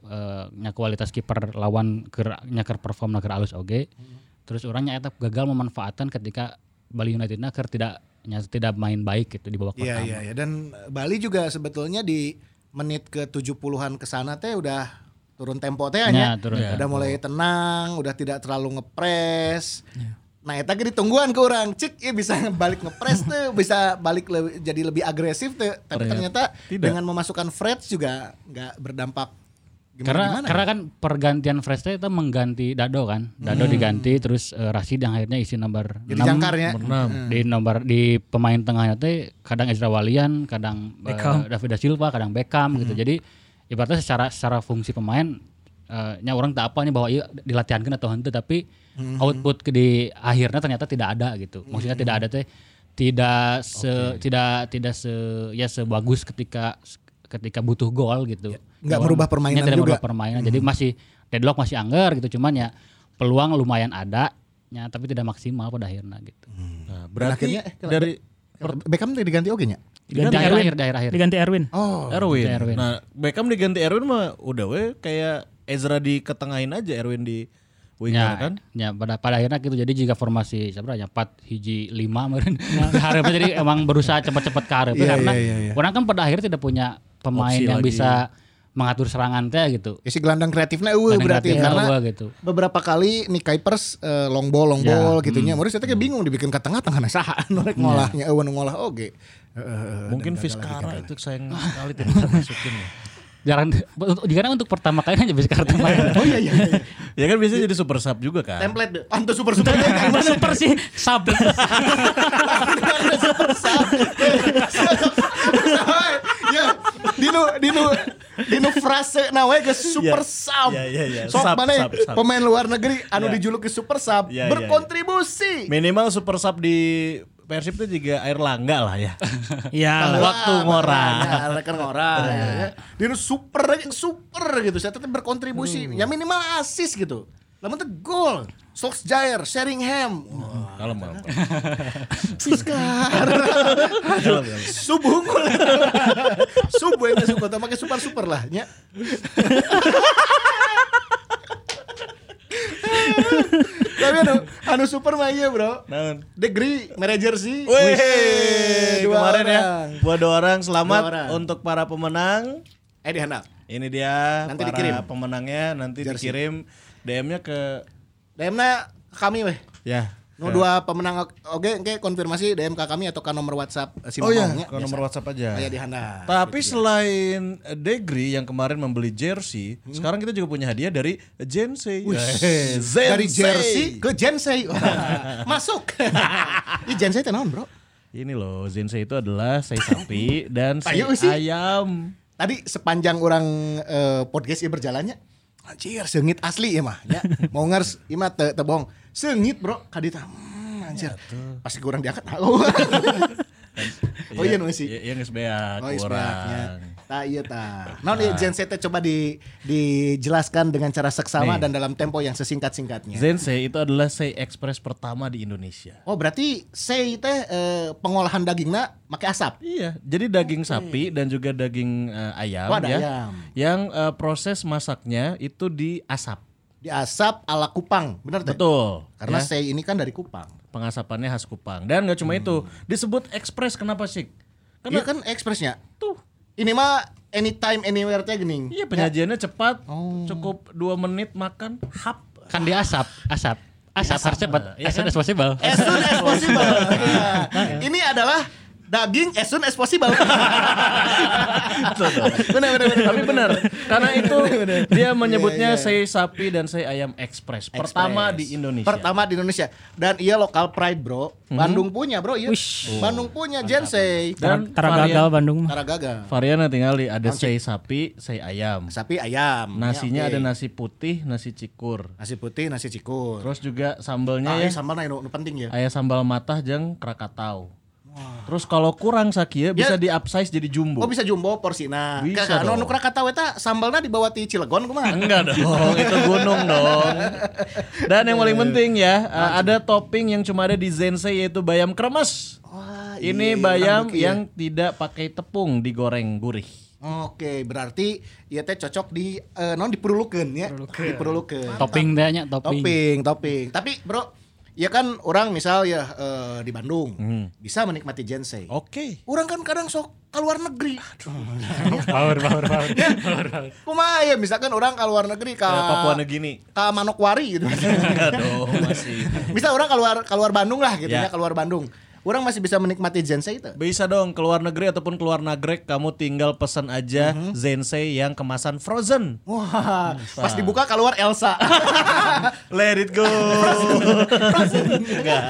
S4: nya kualitas kiper lawan keur nya keur perform keur alus oge.
S3: Hmm.
S4: Terus orangnya eta gagal memanfaatkan ketika Bali United-na keur tidak nya tidak main baik gitu di babak
S3: Iya
S4: pertama.
S3: iya iya dan Bali juga sebetulnya di menit ke 70-an ke sana teh udah turun tempo teh
S4: Ya,
S3: nya.
S4: turun
S3: Udah mulai tenang, udah tidak terlalu ngepres.
S4: Ya.
S3: Nah, eta ge ditungguan ke orang. Cik, ya bisa balik ngepres tuh, bisa balik lebih- jadi lebih agresif tuh. Tapi ternyata dengan memasukkan Fred juga nggak berdampak gimana
S4: Karena
S3: gimana.
S4: karena kan pergantian Fresh teh itu mengganti Dado kan. Dado diganti terus eh, Rashid yang akhirnya isi nomor
S3: Hmm. Jadi
S4: 6.
S3: jangkarnya.
S4: Di nomor di pemain tengahnya teh kadang Ezra Walian, kadang
S5: Beckham.
S4: David da Silva, kadang Beckham gitu.
S3: Hmm.
S4: Jadi ibaratnya secara secara fungsi pemain eh, nya orang tak apa nih bahwa iya dilatihankan atau henteu tapi
S3: Hmm.
S4: output ke di akhirnya ternyata tidak ada gitu. Maksudnya tidak ada teh tidak se tidak tidak se ya sebagus ketika ketika butuh gol gitu.
S3: Ya, nggak
S4: Orang-
S3: merubah permainan
S4: tidak
S3: juga. Hmm.
S4: merubah permainan. Jadi masih deadlock masih anggar gitu. Cuman ya peluang lumayan ada, ya, tapi tidak maksimal pada akhirnya gitu.
S2: Nah,
S3: Dan
S2: berarti
S3: akhirnya eh,
S2: dari
S3: Beckham diganti oke nya?
S4: Di akhir akhir di akhir akhir.
S5: Diganti Erwin.
S3: Oh.
S2: Erwin.
S4: Erwin.
S2: Nah, Beckham diganti Erwin mah udah we kayak Ezra diketengahin aja Erwin di winger
S4: Ya,
S2: kan.
S4: ya pada pada akhirnya gitu jadi jika formasi sebenarnya 4 hiji 5 meureun harapnya jadi emang berusaha cepat-cepat ke hareup
S3: Iya,
S4: karena
S3: iya, iya, iya.
S4: orang kan pada akhirnya tidak punya pemain
S2: Opsi
S4: yang
S2: lagi.
S4: bisa mengatur serangan teh gitu.
S3: Ya si gelandang kreatifnya eueuh
S4: Gelandang
S3: berarti
S4: kreatifnya
S3: karena
S4: eueuh gitu.
S3: beberapa kali nih Kuipers eh, long ball long ball
S4: Ya,
S3: gitu nya. Morris eta ge bingung dibikin ke tengah tengah saha norek ngolahnya eueuh nu ngolah oge. Heeh.
S2: Mungkin Vizcara itu sayang sekali tidak masukin ya.
S4: Jarang untuk jika untuk pertama kali aja bisa kartu main.
S3: Oh iya iya. iya.
S2: Ya kan biasanya jadi super sub juga kan.
S3: Template deh. Anto super super.
S5: Gimana super sih? Sub.
S3: ya dinu dinu dinu frase na we geus super
S2: Ya.
S3: sub.
S2: Ya, ya, ya.
S3: Sok
S2: Sub,
S3: mana
S2: sub, sub.
S3: pemain luar negeri anu
S2: Ya.
S3: dijuluki super sub
S2: ya.
S3: berkontribusi.
S2: Minimal super sub di Persib itu juga air langga lah ya.
S5: Ya.
S2: Waktu ngorang.
S3: Ya, rekan ngorang. ya. Dinu super yang super gitu. Saya tetap berkontribusi. Ya minimal asis gitu. Lamun teh gol. Solskjaer, Sheringham. Wah,
S2: Kalem kalem.
S3: Siskar. Subuh unggul. Subuh yang suka tapi pakai super super lah nya. Tapi anu, anu super mah iya bro.
S2: Naon?
S3: Degree manager sih.
S2: Wih, kemarin ya
S3: orang.
S2: buat dua orang selamat
S3: Dua orang.
S2: untuk para pemenang.
S3: Eh di handap.
S2: Ini dia
S3: Nanti
S2: para
S3: dikirim.
S2: pemenangnya nanti
S3: Jersey.
S2: dikirim DM-nya ke
S3: DM-na kami weh.
S2: ya.
S3: Nu
S2: ke-
S3: dua pemenang oke oke konfirmasi DM ke kami atau ke nomor WhatsApp si
S2: Oh iya,
S3: Mamongnya.
S2: ke nomor WhatsApp aja.
S3: Kayak di handap.
S2: Tapi selain eh, Degri yang kemarin membeli jersey, sekarang kita juga punya hadiah dari Jensei. Eh,
S3: Dari jersey ke Jensei. Masuk. Ini Jensei teh naon, Bro?
S2: Ini loh, Zensei itu adalah sei sapi dan sei ayam.
S3: Tadi sepanjang orang eh, podcast ini berjalannya anjir seungit asli ya mah ya. Mau ngers mah teu Seungit, Bro. Kadita. Hmm, anjir. Pasti kurang diangkat. Oh. oh iya nu sih.
S2: Iya, iya geus beak
S3: Oh, isbeaknya.
S2: kurang.
S3: Tah iya tah. Naon ieu teh coba di dijelaskan dengan cara seksama
S2: Nih.
S3: dan dalam tempo yang sesingkat-singkatnya.
S2: Zensei itu adalah sei express pertama di Indonesia.
S3: Oh berarti sei teh eh, pengolahan dagingna make asap.
S2: Iya, jadi daging sapi dan juga daging eh, ayam
S3: Oh, ada
S2: ya.
S3: ayam.
S2: Yang eh, proses masaknya itu diasap.
S3: Diasap ala Kupang, bener teh?
S2: Betul.
S3: Karena
S2: ya.
S3: sei ini kan dari Kupang.
S2: pengasapannya khas Kupang. Dan nggak cuma itu, disebut express kenapa sih?
S3: Iya
S2: Karena
S3: kan ekspresnya.
S2: tuh
S3: Ini mah anytime anywhere teh gening.
S2: Iya penyajiannya cepat,
S3: Oh.
S2: cukup dua menit makan, hap.
S4: Kan di asap, asap. Asap harus cepat,
S2: Iya
S4: as
S2: kan?
S4: soon as possible.
S3: As soon as possible. Iya. Ini adalah daging as soon as possible. benar benar benar.
S2: Tapi benar, karena itu dia menyebutnya sei sapi dan sei ayam express. Pertama di Indonesia.
S3: Pertama di Indonesia. Dan iya lokal pride, Bro. Bandung punya, Bro. Iya.
S5: Wish.
S3: Bandung punya Jensei.
S2: Dan
S5: Tara
S2: varian-
S5: gagal Bandung mah.
S3: Tara gagal.
S2: Variannya tinggal di ada sei sapi, sei ayam.
S3: Sapi ayam.
S2: Nasinya
S3: Ya, oke.
S2: ada nasi putih, nasi cikur.
S3: nasi putih, nasi cikur.
S2: Terus juga sambelnya
S3: ah,
S2: ya
S3: ya. sambal nu penting ya.
S2: ayah sambal matah jeung krakatau. Terus kalau kurang sakia bisa di upsize jadi jumbo.
S3: Oh bisa jumbo porsina.
S2: Bisa
S3: Ka- anu
S2: dong.
S3: nu Krakatau eta sambalna dibawa ti Cilegon kumaha?
S2: Enggak dong, itu gunung dong. Dan yang paling penting ya, uh, ada topping yang cuma ada di Zensei yaitu bayam kremes.
S3: Wah,
S2: Ini
S3: Iya,
S2: bayam
S3: orang beki ya.
S2: yang tidak pakai tepung digoreng gurih.
S3: Oke, berarti ya teh cocok di eh, non diperlukeun ya. Diperlukeun.
S4: Topping teh nya, topping.
S3: Topping, topping. Tapi bro, ya kan orang misal ya eh, di Bandung bisa menikmati Jensei.
S2: Oke.
S3: Orang kan kadang sok keluar negeri.
S4: Power, power, power.
S3: Kumaha ya misalkan orang keluar negeri ke
S2: Ke Papua Nugini.
S3: ke Manokwari gitu.
S2: Aduh, masih.
S3: Misal orang keluar keluar Bandung lah gitu
S2: Ya.
S3: ya, keluar Bandung. Orang masih bisa menikmati Jensei itu.
S2: Bisa dong keluar negeri ataupun keluar nagrek kamu tinggal pesan aja Zensei yang kemasan frozen.
S3: Wah, pas dibuka keluar Elsa.
S2: Let it go. Enggak.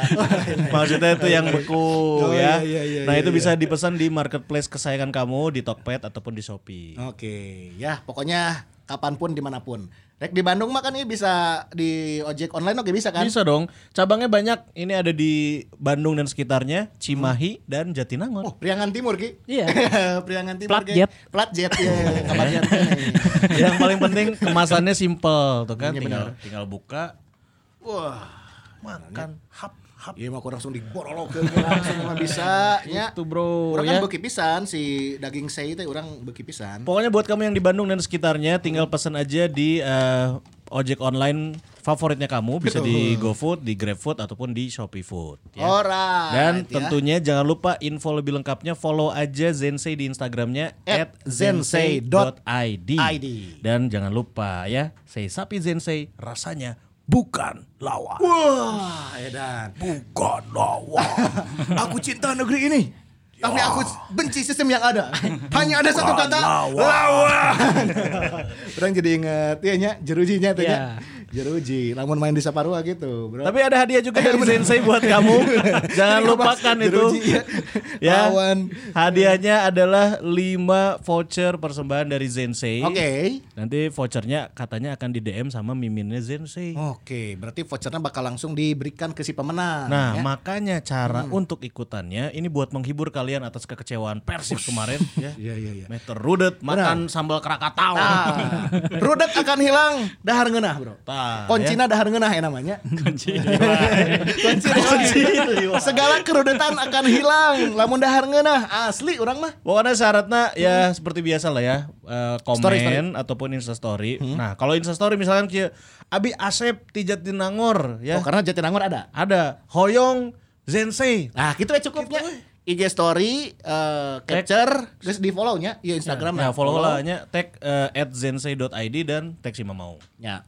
S2: Maksudnya itu yang beku
S3: Oh,
S2: ya.
S3: iya, iya,
S2: nah,
S3: iya,
S2: itu
S3: iya.
S2: bisa dipesan di marketplace kesayangan kamu di Tokped ataupun di Shopee.
S3: Oke, ya pokoknya kapan pun di mana pun. Rek di Bandung mah kan ini bisa di ojek online oke bisa kan?
S2: Bisa dong. Cabangnya banyak. Ini ada di Bandung dan sekitarnya, Cimahi dan Jatinangor.
S3: Oh, Priangan Timur Ki.
S5: Iya.
S3: Priangan Timur.
S5: Plat
S3: Ki.
S5: jet.
S3: Plat jet ya. kabarnya.
S2: yang paling penting kemasannya simple tuh kan.
S3: Iya,
S2: tinggal
S3: benar.
S2: tinggal buka,
S3: Wah,
S2: makan, hap.
S3: Iya mah aku langsung diborolokeun langsung mah bisa nya.
S2: Itu bro
S3: Orang
S2: ya.
S3: kan beuki pisan si daging sei teh orang beuki pisan.
S2: Pokoknya buat kamu yang di Bandung dan sekitarnya tinggal pesan aja di eh, ojek online favoritnya kamu bisa di GoFood, di GrabFood ataupun di Shopee Food ya.
S3: Alright.
S2: Dan
S3: ya.
S2: tentunya jangan lupa info lebih lengkapnya follow aja Zensei di Instagramnya
S3: At
S2: @zensei.id.
S3: ID.
S2: Dan jangan lupa ya, sei sapi Zensei rasanya bukan lawan.
S3: Wah, edan.
S2: Bukan lawan.
S3: Aku cinta negeri ini. Tapi aku benci sistem yang ada. Hanya ada satu kata lawan. Orang jadi inget ya nya jerujinya tuh
S5: Iya.
S3: ya. Jeruji, lamun main di Saparua gitu, Bro.
S2: Tapi ada hadiah juga dari Zensei buat kamu. Jangan lupakan itu.
S3: Jeruji, ya.
S2: ya.
S3: Lawan.
S2: Hadiahnya adalah 5 voucher persembahan dari Zensei.
S3: Oke.
S2: Nanti vouchernya katanya akan di DM sama miminnya Zensei.
S3: Oke, berarti vouchernya bakal langsung diberikan ke si pemenang.
S2: Nah,
S3: ya.
S2: makanya cara untuk ikutannya ini buat menghibur kalian atas kekecewaan Persib kemarin ya.
S3: Iya, iya, iya.
S2: Meter rudet makan sambal Krakatau.
S3: Ah, rudet akan hilang dahar ngeunah, Bro.
S2: Tah,
S3: Koncina dahar ngeunah ya namanya. Kunci. Kunci. Segala kerudetan akan hilang lamun dahar ngeunah. Asli orang mah.
S2: Pokoknya syaratnya ya seperti biasa lah ya eh, komen
S3: Story, story.
S2: ataupun instastory. Nah kalau instastory misalkan kia Abi Asep di Jatinangor ya
S3: Oh, karena Jatinangor ada.
S2: ada Hoyong Zensei.
S3: Nah, gitu ya cukupnya. IG story eh, capture terus di follow-nya ya Instagram
S2: Nah follow lah nya tag eh, at zensei.id dan tag si mau.
S3: Ya.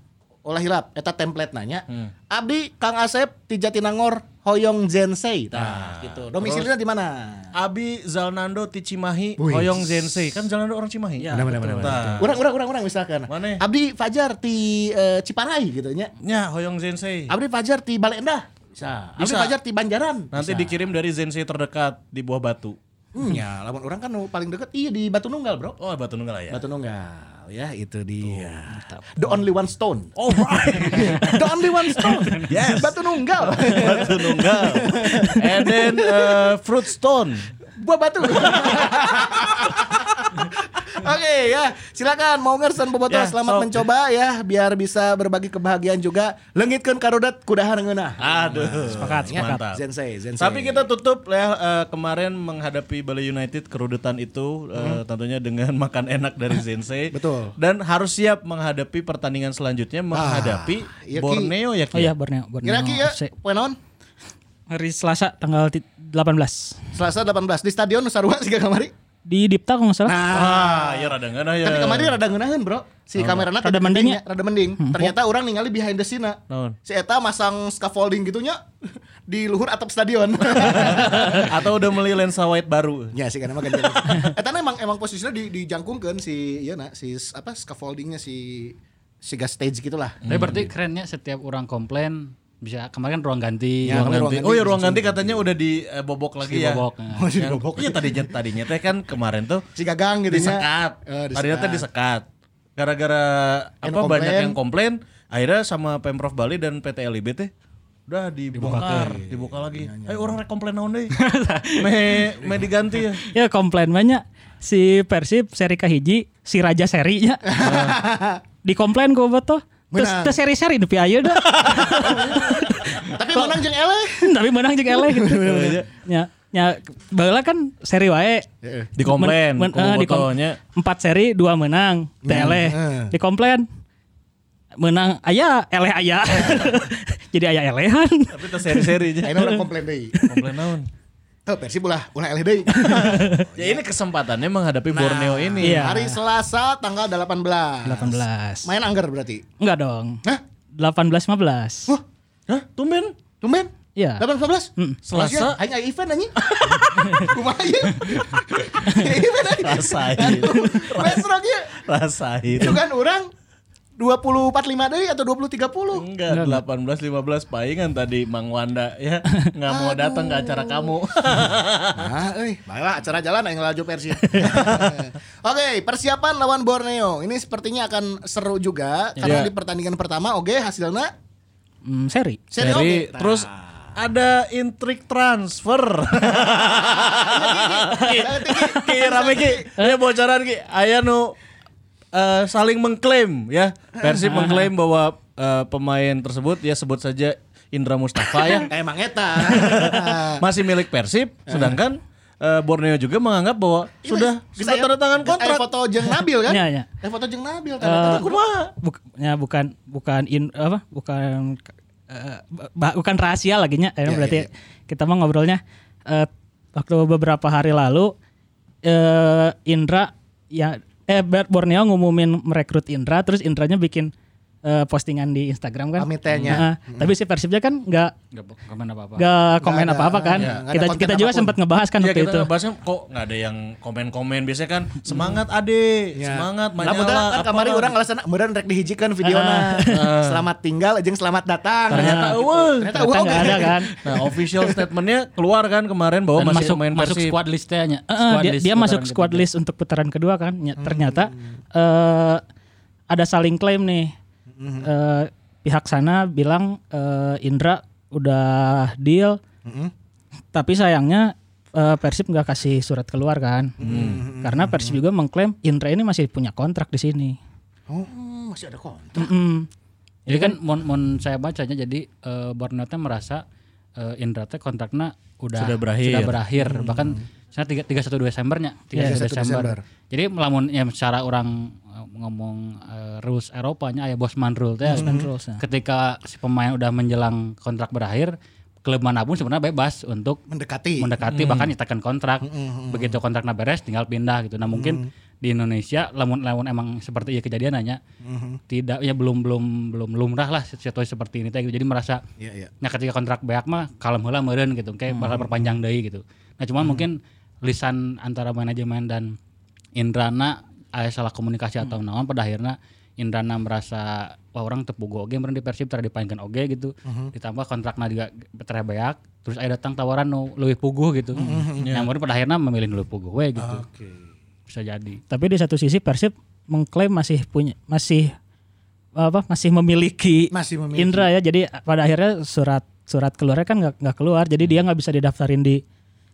S3: Olah hilap eta template nanya. Abdi Kang Asep di Jatinangor Hoyong Zensei. Nah, gitu. Domisilinya di mana?
S2: Abi Zalnando di Cimahi
S3: Wih.
S2: Hoyong Zensei kan Zalnando orang Cimahi.
S5: Ya,
S3: Benar, benar, benar,
S2: Tah.
S3: Urang urang urang urang misalkan.
S2: Mana?
S3: Abdi Fajar di eh, Ciparai gitu nya.
S2: Nya Hoyong Zensei.
S3: Abdi Fajar di Bale Endah. Bisa. Abdi
S2: Bisa.
S3: Fajar di Banjaran.
S2: Nanti
S3: Bisa.
S2: dikirim dari Zensei terdekat di Buah Batu.
S3: Hmm, ya, lamun orang kan paling deket iya di Batu Nunggal, Bro.
S2: Oh Batu Nunggal ya.
S3: Batu Nunggal. Ya, itu dia. The only one stone.
S2: Oh right.
S3: The only one stone.
S2: Yes.
S3: Batu Nunggal.
S2: Batu Nunggal. And then uh, Fruit Stone.
S3: Buah batu. Oke ya, silakan mau ngersen bobotoh
S2: Ya,
S3: selamat
S2: sok.
S3: mencoba ya biar bisa berbagi kebahagiaan juga. Lenggitkeun karudet kudahan ngeunah.
S2: Aduh.
S5: Sepakat, sepakat.
S3: Zensei, Zensei.
S2: Tapi kita tutup ya eh, kemarin menghadapi Bali United kerudetan itu eh, tentunya dengan makan enak dari Zensei.
S3: Betul.
S2: Dan harus siap menghadapi pertandingan selanjutnya menghadapi
S3: iya, Ki.
S2: Borneo ya.
S5: Oh iya Borneo, Borneo.
S3: Kira kira
S5: FC.
S3: poe naon?
S5: Hari Selasa tanggal ti- 18
S3: Selasa 18 di Stadion Nusarua sih kamari.
S5: Di Dipta kalau nggak salah.
S2: Ah, ya rada ngeunah ya.
S3: Tapi kemarin rada ngeunaheun, Bro. Si kamerana
S5: Rada
S3: tadi
S5: mending
S3: gede nya, rada mending. Ternyata orang ningali behind the scene -na.
S2: Naon?
S3: Si eta masang scaffolding gitunya di luhur atap stadion.
S2: Atau udah beli lensa wide baru.
S3: Ya sih karena mah ganti. Eta emang emang posisinya di dijangkungkeun si ieu na si apa scaffoldingnya si si gas stage gitulah.
S4: Tapi berarti kerennya setiap orang komplain bisa kemarin kan ruang ganti.
S3: Ya,
S2: Ruang ganti.
S3: ruang ganti
S2: Oh ya ruang ganti katanya udah dibobok lagi
S4: Di
S2: ya.
S4: bobok, nah.
S3: Oh, di
S2: Yang-
S3: bobok.
S2: Iya tadinya tadinya teh kan kemarin tuh
S3: Si gagang gitu nya.
S2: disekat.
S3: Eh,
S2: Tadinya teh disekat. Gara-gara apa banyak
S3: komplain.
S2: yang komplain, akhirnya sama Pemprov Bali dan PT LIB teh udah dibongkar, dibuka lagi. Ayo orang rek komplain naon deui. me me diganti ya.
S5: Ya komplain banyak si Persib seri kahiji si Raja serinya. Dikomplain gue betul. Terus
S3: Menang.
S5: terus seri-seri nepi ayeuna dah.
S3: Tapi menang jeung eleh.
S5: Tapi menang jeung eleh gitu. Ya. Ya, baheula kan seri wae.
S2: Dikomplain,
S5: Men- men- eh, dikom- empat seri dua menang, teh eleh. Dikomplain. Menang aya eleh aya. Jadi aya elehan.
S2: Tapi itu seri-serinya.
S3: Ayeuna orang komplain deui.
S2: Komplain naon?
S3: Tuh Persib ulah ulah eleh deui.
S2: Ya ini kesempatannya menghadapi Borneo ini.
S5: Iya.
S3: Hari Selasa tanggal 18.
S5: 18.
S3: Main anggar berarti.
S5: Enggak dong.
S3: Hah?
S5: 18 15.
S3: Wah,
S2: Hah? Tumben?
S3: tumben.
S5: Iya.
S3: 18 14?
S2: Selasa?
S3: Hanya event anjing. Kumaha ieu? Event anjing.
S2: Rasain.
S3: Besrok ieu.
S2: Rasain.
S3: Itu kan orang 20 45 deui atau 20 30.
S2: Enggak, 18 15 paingan tadi Mang Wanda ya nggak mau datang ke acara kamu.
S3: Nah, euy, baiklah acara jalan yang laju Persib. Oke, persiapan lawan Borneo. Ini sepertinya akan seru juga karena
S2: Iya.
S3: di pertandingan pertama oke hasilnya
S5: Hmm, seri.
S3: seri
S2: Seri,
S3: oge.
S2: terus ada intrik transfer. Ki rame ki, ya bocoran ki. Aya nu eh, saling mengklaim ya. Persib mengklaim bahwa eh, pemain tersebut ya sebut saja Indra Mustafa ya
S3: Emang eta.
S2: masih milik Persib, sedangkan eh, Borneo juga menganggap bahwa sudah sudah tanda tangan kontrak.
S3: Eh, foto jeung Nabil kan?
S5: Iya, iya.
S3: Foto jeung Nabil tanda tangan.
S2: Kumaha?
S5: Buk- ya bukan bukan in apa bukan eh, ba- bukan rahasia lagi nya Eh,
S3: Iya,
S5: berarti
S3: iya,
S5: kita mau ngobrolnya eh, waktu beberapa hari lalu eh, Indra ya eh Borneo ngumumin merekrut Indra terus Indranya bikin eh, postingan di Instagram kan
S3: Pamit tehnya.
S5: Nah, tapi si Persibnya kan nggak
S4: Enggak komen apa-apa.
S5: nggak komen apa-apa kan
S3: ada
S5: kita kita juga sempat ngebahas kan
S2: Iya
S5: waktu
S2: kita
S5: itu
S2: ngebahasnya kok nggak ada yang komen-komen biasanya kan semangat ade
S3: Ya.
S2: semangat
S3: Lah
S2: menyala
S3: mudah kan kemarin orang alasan meureun rek dihijikan videona. Selamat tinggal jeung selamat datang.
S2: ternyata eueuh.
S3: Ternyata
S5: ternyata
S3: eueuh
S5: nggak
S3: oke.
S5: ada kan
S2: Nah, official statementnya keluar kan kemarin bahwa
S4: Dan
S2: masih
S4: masuk
S2: main
S4: masuk squad listnya
S5: dia,
S4: list
S5: dia masuk squad list untuk putaran kedua kan. Ya, ternyata eh, ada saling klaim nih. Eh, pihak sana bilang eh, Indra udah deal, tapi sayangnya eh, Persib nggak kasih surat keluar kan. Karena Persib juga mengklaim Indra ini masih punya kontrak di sini.
S3: Oh, masih ada kok.
S5: Mm-mm.
S4: Jadi kan mon, mon saya bacanya jadi eh, Borneo merasa eh, Indra teh kontraknya udah
S2: Sudah berakhir.
S4: sudah berakhir. bahkan saya tiga tiga satu Desembernya tiga
S3: 31
S4: Desember.
S3: Desember.
S4: Jadi melamun ya secara orang ngomong eh, rules Eropanya aya Bosman rule teh.
S5: Bosman rules, ya.
S4: Ketika si pemain udah menjelang kontrak berakhir, klub mana pun sebenarnya bebas untuk
S3: Mendekati.
S4: mendekati bahkan nyatakan kontrak. Begitu kontraknya beres tinggal pindah gitu. Nah, mungkin di Indonesia lamun lamun emang seperti iya kejadian hanya tidak ya belum belum belum lumrah lah situasi seperti ini teh gitu. Jadi merasa
S3: Iya, iya.
S4: Nah ketika kontrak beak mah kalem heula meureun gitu kayak bakal perpanjang deui gitu. Nah cuman mungkin lisan antara manajemen dan Indrana aya salah komunikasi atau naon pada akhirnya Indrana merasa wah orang tepugo oge meureun di Persib tara dipanggilkan oge gitu. Ditambah kontrakna juga tara beak terus aya datang tawaran nu leuwih puguh gitu. Yang meureun pada akhirnya memilih nu leuwih puguh we gitu.
S3: Oke.
S4: Bisa jadi.
S5: Tapi di satu sisi Persib mengklaim masih punya masih apa masih memiliki
S3: Masih memiliki.
S5: Indra ya. Jadi pada akhirnya surat surat keluarnya kan nggak nggak keluar. Jadi dia nggak bisa didaftarin di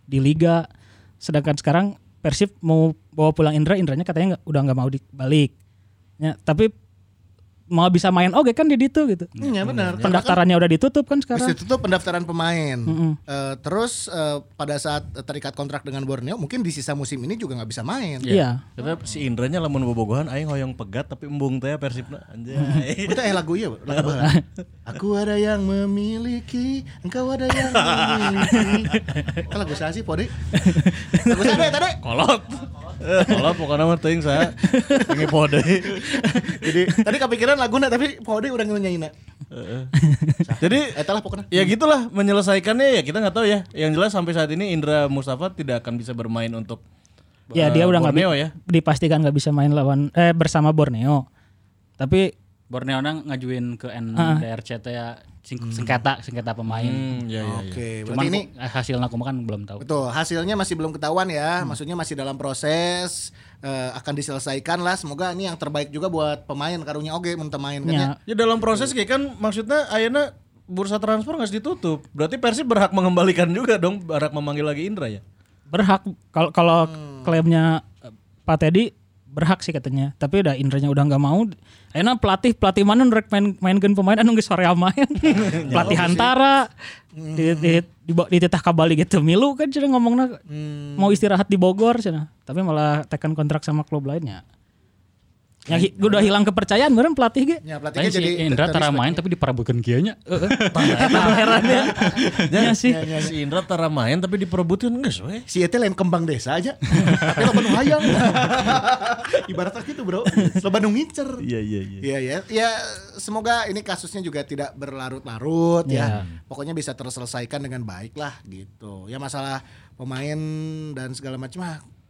S5: di liga. Sedangkan sekarang Persib mau bawa pulang Indra, Indranya katanya nggak udah nggak mau dibalik. Ya, tapi mau bisa main oke kan di itu gitu.
S3: Iya benar.
S5: Pendaftarannya udah ditutup kan sekarang.
S3: itu tuh pendaftaran pemain.
S5: Mm-mm.
S3: Eh, terus eh, pada saat terikat kontrak dengan Borneo, mungkin di sisa musim ini juga nggak bisa main.
S5: Iya.
S2: Kata si Indranya lamun bobogohan aing hoyong pegat tapi embung teh Persibna anjay.
S3: Kita eh lagu iya, lagu apa? Aku ada yang memiliki, engkau ada yang memiliki. Lagu saya sih, Podi. Lagu saya tadi.
S2: Kolot. Eh, Kolot pokoknya mah teuing saya. Ini pode.
S3: Jadi tadi kepikiran laguna tapi Podi udah nyanyiin.
S2: Jadi
S3: Eh lah pokoknya.
S2: ya gitulah menyelesaikannya ya kita nggak tahu ya. Yang jelas sampai saat ini Indra Mustafa tidak akan bisa bermain untuk
S5: Ya
S2: eh,
S5: dia udah nggak
S2: ya.
S5: dipastikan nggak bisa main lawan eh bersama Borneo. Tapi
S4: Borneo nang ngajuin ke NDRC teh ya sing- sengketa sengketa pemain.
S2: Hmm, ya, ya, ya.
S3: Oke,
S4: Cuman
S3: berarti ini
S4: kok, eh, hasilnya aku kan belum tahu.
S3: Betul, hasilnya masih belum ketahuan ya. Maksudnya masih dalam proses eh, akan diselesaikan lah. Semoga ini yang terbaik juga buat pemain karunya oge mun teu main kan ya.
S5: ya,
S2: Ya dalam proses kayak kan maksudnya Ayana bursa transfer nggak ditutup. Berarti Persib berhak mengembalikan juga dong, berhak memanggil lagi Indra ya.
S5: berhak kalau kalau klaimnya eh, Pak Teddy berhak sih katanya. Tapi udah Indranya udah nggak mau. Enak pelatih pelatih mana nu rek main mainkan pemain anu geus sore main pelatih Hantara di, di di dititah ka Bali gitu. Milu kan cenah ngomongna mau istirahat di Bogor cenah tapi malah tekan kontrak sama klub lainnya yang hi- udah hilang kepercayaan meureun pelatih ge
S3: Ya pelatihnya
S4: si
S3: jadi
S4: Indra tara main tapi diperebutkeun kieu nya.
S5: heran ya ya sih
S2: Si Indra tara main tapi diperebutkan geus we.
S3: Si Ete lain kembang desa aja. Tapi lo penuh hayang. Ibaratnya gitu bro. Loba nu ngincer.
S2: Iya iya iya.
S3: Iya ya, ya semoga ini kasusnya juga tidak berlarut-larut ya. Pokoknya bisa terselesaikan dengan baik lah gitu. Ya masalah pemain dan segala macam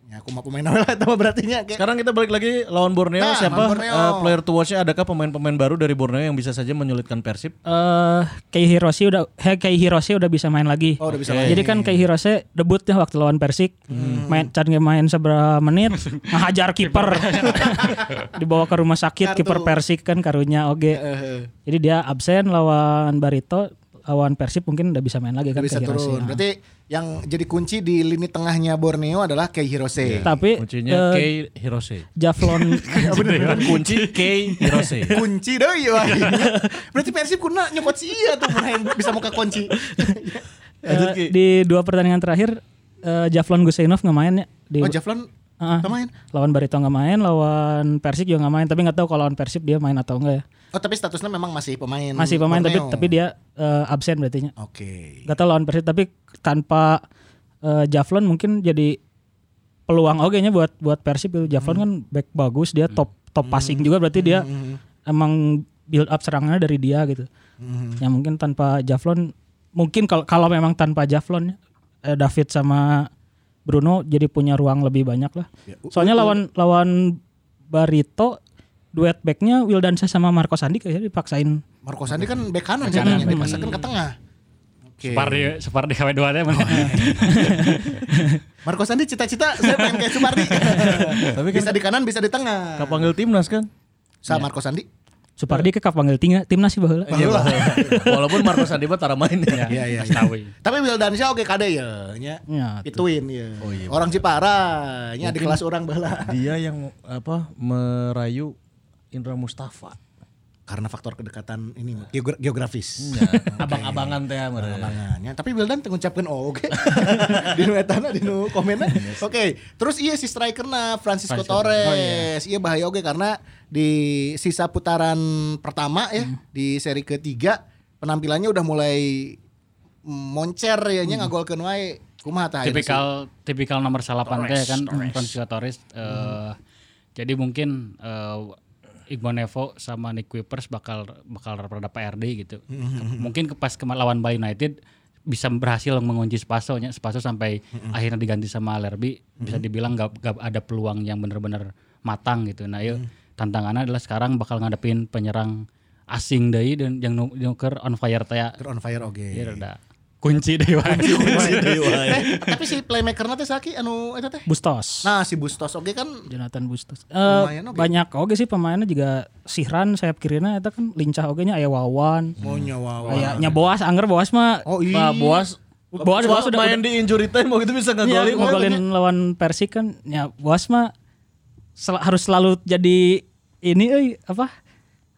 S3: ya aku mau pemain awal itu mah berartinya kayak
S2: Sekarang kita balik lagi lawan Borneo.
S3: Nah,
S2: Siapa
S3: Borneo.
S2: eh, player to watch-nya? Adakah pemain-pemain baru dari Borneo yang bisa saja menyulitkan Persib?
S5: eh Kei Hiroshi udah he, Kei Hiroshi udah bisa main lagi.
S3: Oh, udah bisa main.
S5: Jadi kan Kei Hiroshi debutnya waktu lawan Persik. Main can main seberapa menit ngahajar kiper. Dibawa ke rumah sakit kiper Persik kan karunya oge. Jadi dia absen lawan Barito, lawan Persib mungkin udah bisa main lagi kan
S3: bisa turun.
S5: Nah.
S3: Berarti yang jadi kunci di lini tengahnya Borneo adalah Kei Hirose.
S5: Tapi
S2: Kuncinya
S5: eh,
S2: Kei Hirose.
S5: Javlon
S2: Kunci Kei Hirose.
S3: kunci deh ya. Berarti Persib kuna nyokot si iya tuh main bisa muka kunci.
S5: Eh,
S2: Ki.
S5: di dua pertandingan terakhir eh, Javlon Guseinov nggak main ya di
S3: Oh Javlon Nggak main.
S5: lawan Barito nggak main, lawan Persik juga nggak main. Tapi nggak tahu kalau lawan Persib dia main atau enggak ya.
S3: Oh tapi statusnya memang masih pemain.
S5: Masih pemain tapi
S3: Borneo.
S5: tapi dia eh, absen berarti
S3: Oke.
S5: Gak tau lawan Persib tapi tanpa eh, Javlon mungkin jadi peluang oke nya buat buat Persib itu. Javlon kan back bagus, dia top top passing juga berarti dia emang build up serangannya dari dia gitu. Ya mungkin tanpa Javlon mungkin kalau kalau memang tanpa Javlon eh, David sama Bruno jadi punya ruang lebih banyak lah.
S3: Ya,
S5: Soalnya lawan lawan Barito duet backnya Wildansa sama Marco Sandi kayaknya dipaksain
S3: Marco Sandi kan bek kanan caranya, dipaksakan ke tengah. Oke.
S4: Separdi Separdi KW2 teh mah.
S3: Marco Sandi cita-cita saya pengen kayak Sumardi.
S2: Tapi kan
S3: bisa di kanan, bisa di tengah.
S2: kepanggil timnas kan?
S3: Sama Marco Sandi.
S5: Supardi ke panggil tinggal timnas sih baheula.
S2: Iya, Walaupun Marco Sandi mah tara main ya.
S3: Iya, iya.
S4: Tawi.
S3: Tapi Wildansyah oke kade ya, nya.
S5: Ya.
S3: Ituin ya.
S2: Oh, iya.
S3: Orang Cipara, nya di kelas orang baheula.
S2: Dia yang apa merayu Indra Mustafa.
S3: Karena faktor kedekatan ini geogra- geografis.
S2: Abang-abangan teh meureun.
S3: Abangannya. Tapi Wildan ngucapkeun oh oke. di nu etana di nu komenna. Oke, terus iya si strikerna Francisco
S4: Francisco
S3: Torres. iya. bahaya oke karena di sisa putaran pertama ya di seri ketiga penampilannya udah mulai moncer ya nya ngagolkeun wae. Kumaha tah
S4: tipikal tipikal nomor salapan teh
S2: Torres,
S4: kan
S2: Torres.
S4: Francisco Torres eh, jadi mungkin eh, Iqbal Nevo sama Nick Kuipers bakal bakal rada PRD gitu. Mungkin ke pas ke lawan Bali United bisa berhasil mengunci Spaso nya Spaso sampai akhirnya diganti sama Lerby bisa dibilang gak, gak ada peluang yang benar-benar matang gitu. Nah yuk tantangannya adalah sekarang bakal ngadepin penyerang asing deui dan yang nu- nuker on fire teh ya.
S3: On fire oke.
S4: Ieu rada kunci deui wae.
S3: Eh, tapi si playmaker teh saki anu eta teh.
S5: Bustos.
S3: Nah, si Bustos oke kan
S5: Jonathan Bustos. Eh,
S3: Lumayan oke.
S5: banyak oke sih pemainnya juga Sihran sayap kirina itu kan lincah oke nya aya Wawan.
S3: mau nyawa.
S5: Aya nya Boas Angger Boas mah
S3: Oh iya.
S2: Boas
S5: Boas Boas udah
S2: main di injury time mau itu bisa
S5: Iya,
S2: ngegolin.
S5: ngegolin lawan Persik kan ya Boas mah sel- harus selalu jadi ini euy apa?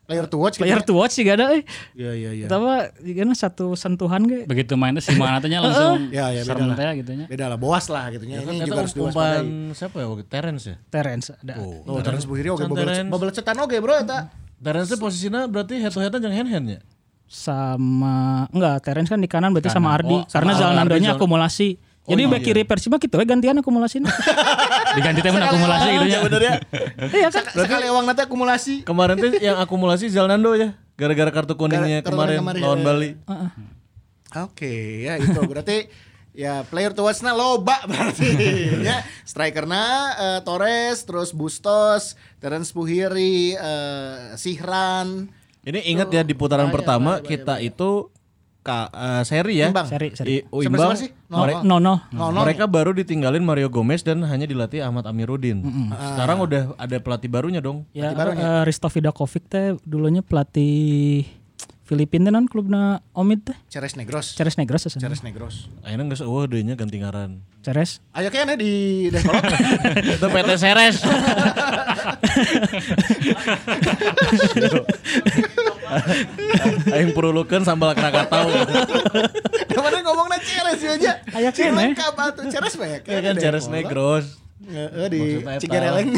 S3: Player to watch
S5: Player
S3: ya.
S5: to watch sih gak ada.
S3: Iya iya iya.
S5: Kita mah gimana satu sentuhan ge.
S4: begitu mainnya si mana tanya langsung
S3: Ya, ya, beda
S4: serem
S3: lah.
S4: gitu nya.
S3: Beda lah boas lah gitu nya.
S2: Kan
S3: Ini
S2: eta
S3: juga harus
S2: umpan
S3: diwaspadai.
S2: siapa ya? Terence ya?
S5: Terence ada.
S3: Oh, Terence Buhiri oke
S2: Terence.
S3: bobel cetan oke bro eta.
S2: Terence posisinya berarti head to head jeung hand hand ya?
S5: Sama enggak Terence kan di kanan berarti sama. Ardi
S2: Oh,
S5: karena
S2: sama
S5: Zalnando-nya Akumulasi. Jadi
S2: iya,
S5: back
S2: iya.
S5: kiri Persib mah gitu gantian akumulasinya.
S4: Diganti teh mun akumulasi gitu nya.
S2: bener ya.
S5: Iya kan?
S3: Sekali ewang nanti akumulasi.
S2: Kemarin tuh yang akumulasi Zalnando ya. Gara-gara kartu kuningnya
S3: Gara-
S2: kemarin
S3: kemarin,
S2: lawan
S3: ya.
S2: Bali.
S3: Oke, ya itu berarti ya player to watch-na loba berarti ya. Strikerna eh, Torres, terus Bustos, Terence Puhiri, eh, Sihran.
S2: Ini ingat ya di putaran pertama kita itu ka, eh, seri ya.
S3: Imbang.
S5: Seri, seri.
S2: I- oh,
S3: Sampai
S2: imbang.
S3: sih? Nol,
S2: Mere-
S5: No no.
S3: nol, nol.
S2: Mereka baru ditinggalin Mario Gomez dan hanya dilatih Ahmad Amiruddin. Sekarang udah ada pelatih barunya dong.
S5: Ya,
S3: baru
S5: eh, Risto Vidakovic teh dulunya pelatih Filipina non klubna Omid teh.
S3: Ceres Negros.
S5: Ceres Negros ya.
S3: Ceres Negros.
S2: Akhirnya nggak seueuh deunya ganti ngaran.
S5: Ceres.
S3: Ayo kayaknya di Deskolot.
S2: Itu PT Seres. Aing perulukeun sambal Krakatau.
S3: Kemarin ngomongnya ceres ya aja.
S5: Aya
S3: Cing
S5: kene.
S3: lengkap atuh ceres banyak.
S2: Ya kan Ceres Negros.
S3: Heeh di. Cigareleng.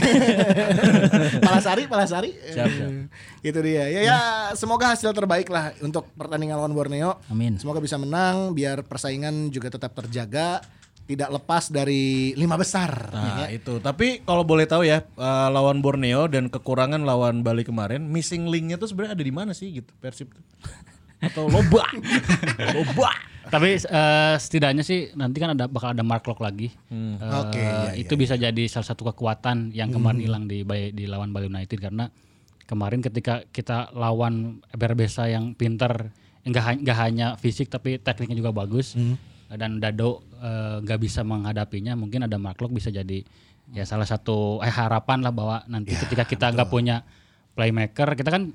S3: Palasari, Palasari.
S2: Siap, siap.
S3: Itu dia. Ya, ya semoga hasil terbaik lah untuk pertandingan lawan Borneo.
S5: Amin.
S3: Semoga bisa menang biar persaingan juga tetap terjaga, tidak lepas dari lima besar.
S2: Nah
S3: Ya.
S2: itu, tapi kalau boleh tahu ya eh, lawan Borneo dan kekurangan lawan Bali kemarin, missing linknya tuh sebenarnya ada di mana sih gitu Persib tuh? Atau loba, loba.
S4: Tapi eh, setidaknya sih nanti kan ada bakal ada Mark Locke lagi. Eh,
S3: Oke, iya,
S4: itu bisa jadi salah satu kekuatan yang kemarin hilang di di lawan Bali United karena kemarin ketika kita lawan Berbesa yang pinter enggak ha- enggak hanya fisik tapi tekniknya juga bagus dan Dado eh, nggak bisa menghadapinya mungkin ada Mark Locke bisa jadi ya salah satu eh harapan lah bahwa nanti ketika kita nggak punya playmaker kita kan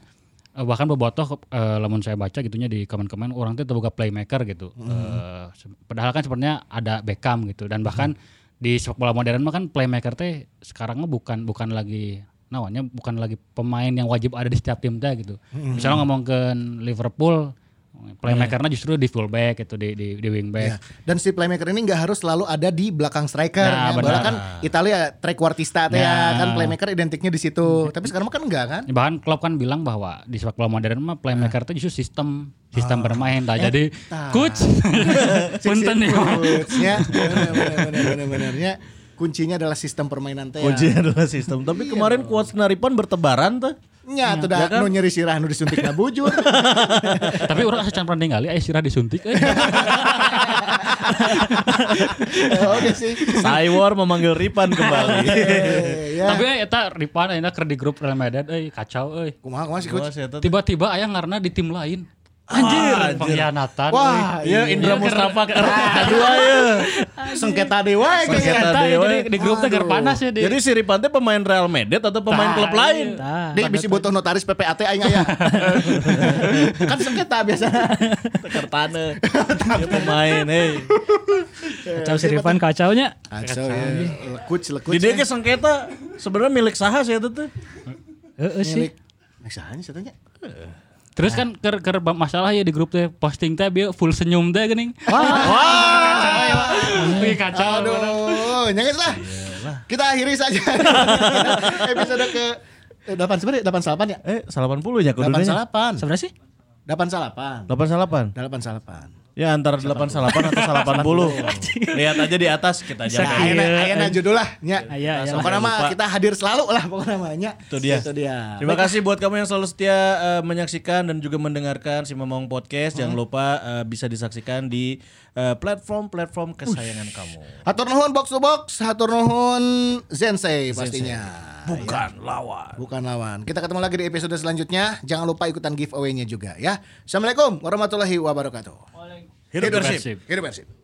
S4: Eh, bahkan bobotoh eh, lamun saya baca gitunya di komen-komen orang itu terbuka playmaker gitu. Eh, se- padahal kan sebenarnya ada Beckham gitu dan bahkan di sepak bola modern mah kan playmaker teh sekarang mah bukan bukan lagi namanya bukan lagi pemain yang wajib ada di setiap tim teh gitu. Misalnya ngomong ke Liverpool playmakernya justru di fullback gitu di di, di wingback.
S3: Ya. Dan si playmaker ini nggak harus selalu ada di belakang striker.
S4: Nah,
S3: ya. Bahkan kan Italia trequartista teh ya
S4: Nah.
S3: kan playmaker identiknya di situ. Tapi sekarang mah kan enggak kan?
S4: Bahkan Klopp kan bilang bahwa di sepak bola modern mah playmaker itu justru sistem sistem bermain dah. Jadi coach punten ya.
S3: Ya, benar-benar kuncinya adalah sistem permainan teh. ya.
S2: Kuncinya adalah sistem. Tapi kemarin quotes Naripan bertebaran tuh.
S3: Nya tuh dah nu nyeri sirah nu disuntik na bujur.
S4: Tapi orang asa can pernah ningali aya sirah disuntik eh.
S3: Oke sih.
S2: Cywar memanggil Ripan kembali.
S3: Ya.
S4: Tapi eh, eta Ripan ayeuna keur di grup Real Madrid euy kacau euy.
S3: Kumaha kumaha sih
S4: Tiba-tiba aya ngarana di tim lain. Anjir, pengkhianatan.
S3: Wah,
S2: Ya Indra
S4: Iya,
S2: Mustafa kedua ya.
S3: sengketa dewa ya.
S2: Sengketa
S4: Eta
S2: dewa.
S4: jadi di grup teh panas ya di.
S2: Jadi si Ripan teh pemain Real Madrid atau pemain klub lain?
S5: Tah.
S3: Dek bisa butuh notaris PPAT aing aya. kan sengketa biasa.
S2: Kertane. Dia pemain, hei.
S5: Kacau si Rifan kacaunya.
S3: Kacau ya. Lekut lekut.
S2: Di dia ke sengketa sebenarnya milik saha sih itu tuh.
S5: Heeh sih.
S3: Misalnya katanya.
S4: Terus kan keur keur masalah ya di grup teh posting teh bieu full senyum teh geuning.
S2: Wah.
S4: Wih kacau.
S3: Aduh, nyangis lah. Kita akhiri saja episode ke eh, 8 sebenarnya 88 ya?
S2: Eh, 80 ya kudunanya.
S3: 88.
S5: Sebenarnya sih
S3: 88.
S2: 88.
S3: 88.
S2: Ya antara 88 atau 80. Lihat aja di atas kita
S3: Nah,
S2: jawab.
S3: ayeuna ayeuna judul lah nya.
S5: Aya, aya.
S3: Pokoknya mah kita hadir selalu lah pokoknya mah nya.
S2: Itu dia.
S3: Itu dia.
S2: Terima kasih buat kamu yang selalu setia eh, menyaksikan dan juga mendengarkan si Memong Podcast. Jangan lupa eh, bisa disaksikan di eh, platform-platform kesayangan kamu.
S3: Hatur nuhun box to box, hatur nuhun Zensei pastinya.
S2: Bukan lawan.
S3: Bukan lawan. Kita ketemu lagi di episode selanjutnya. Jangan lupa ikutan giveaway-nya juga ya. Assalamualaikum warahmatullahi wabarakatuh.
S2: Hidup
S4: Persib.
S2: Persib.
S3: Hidup Persib.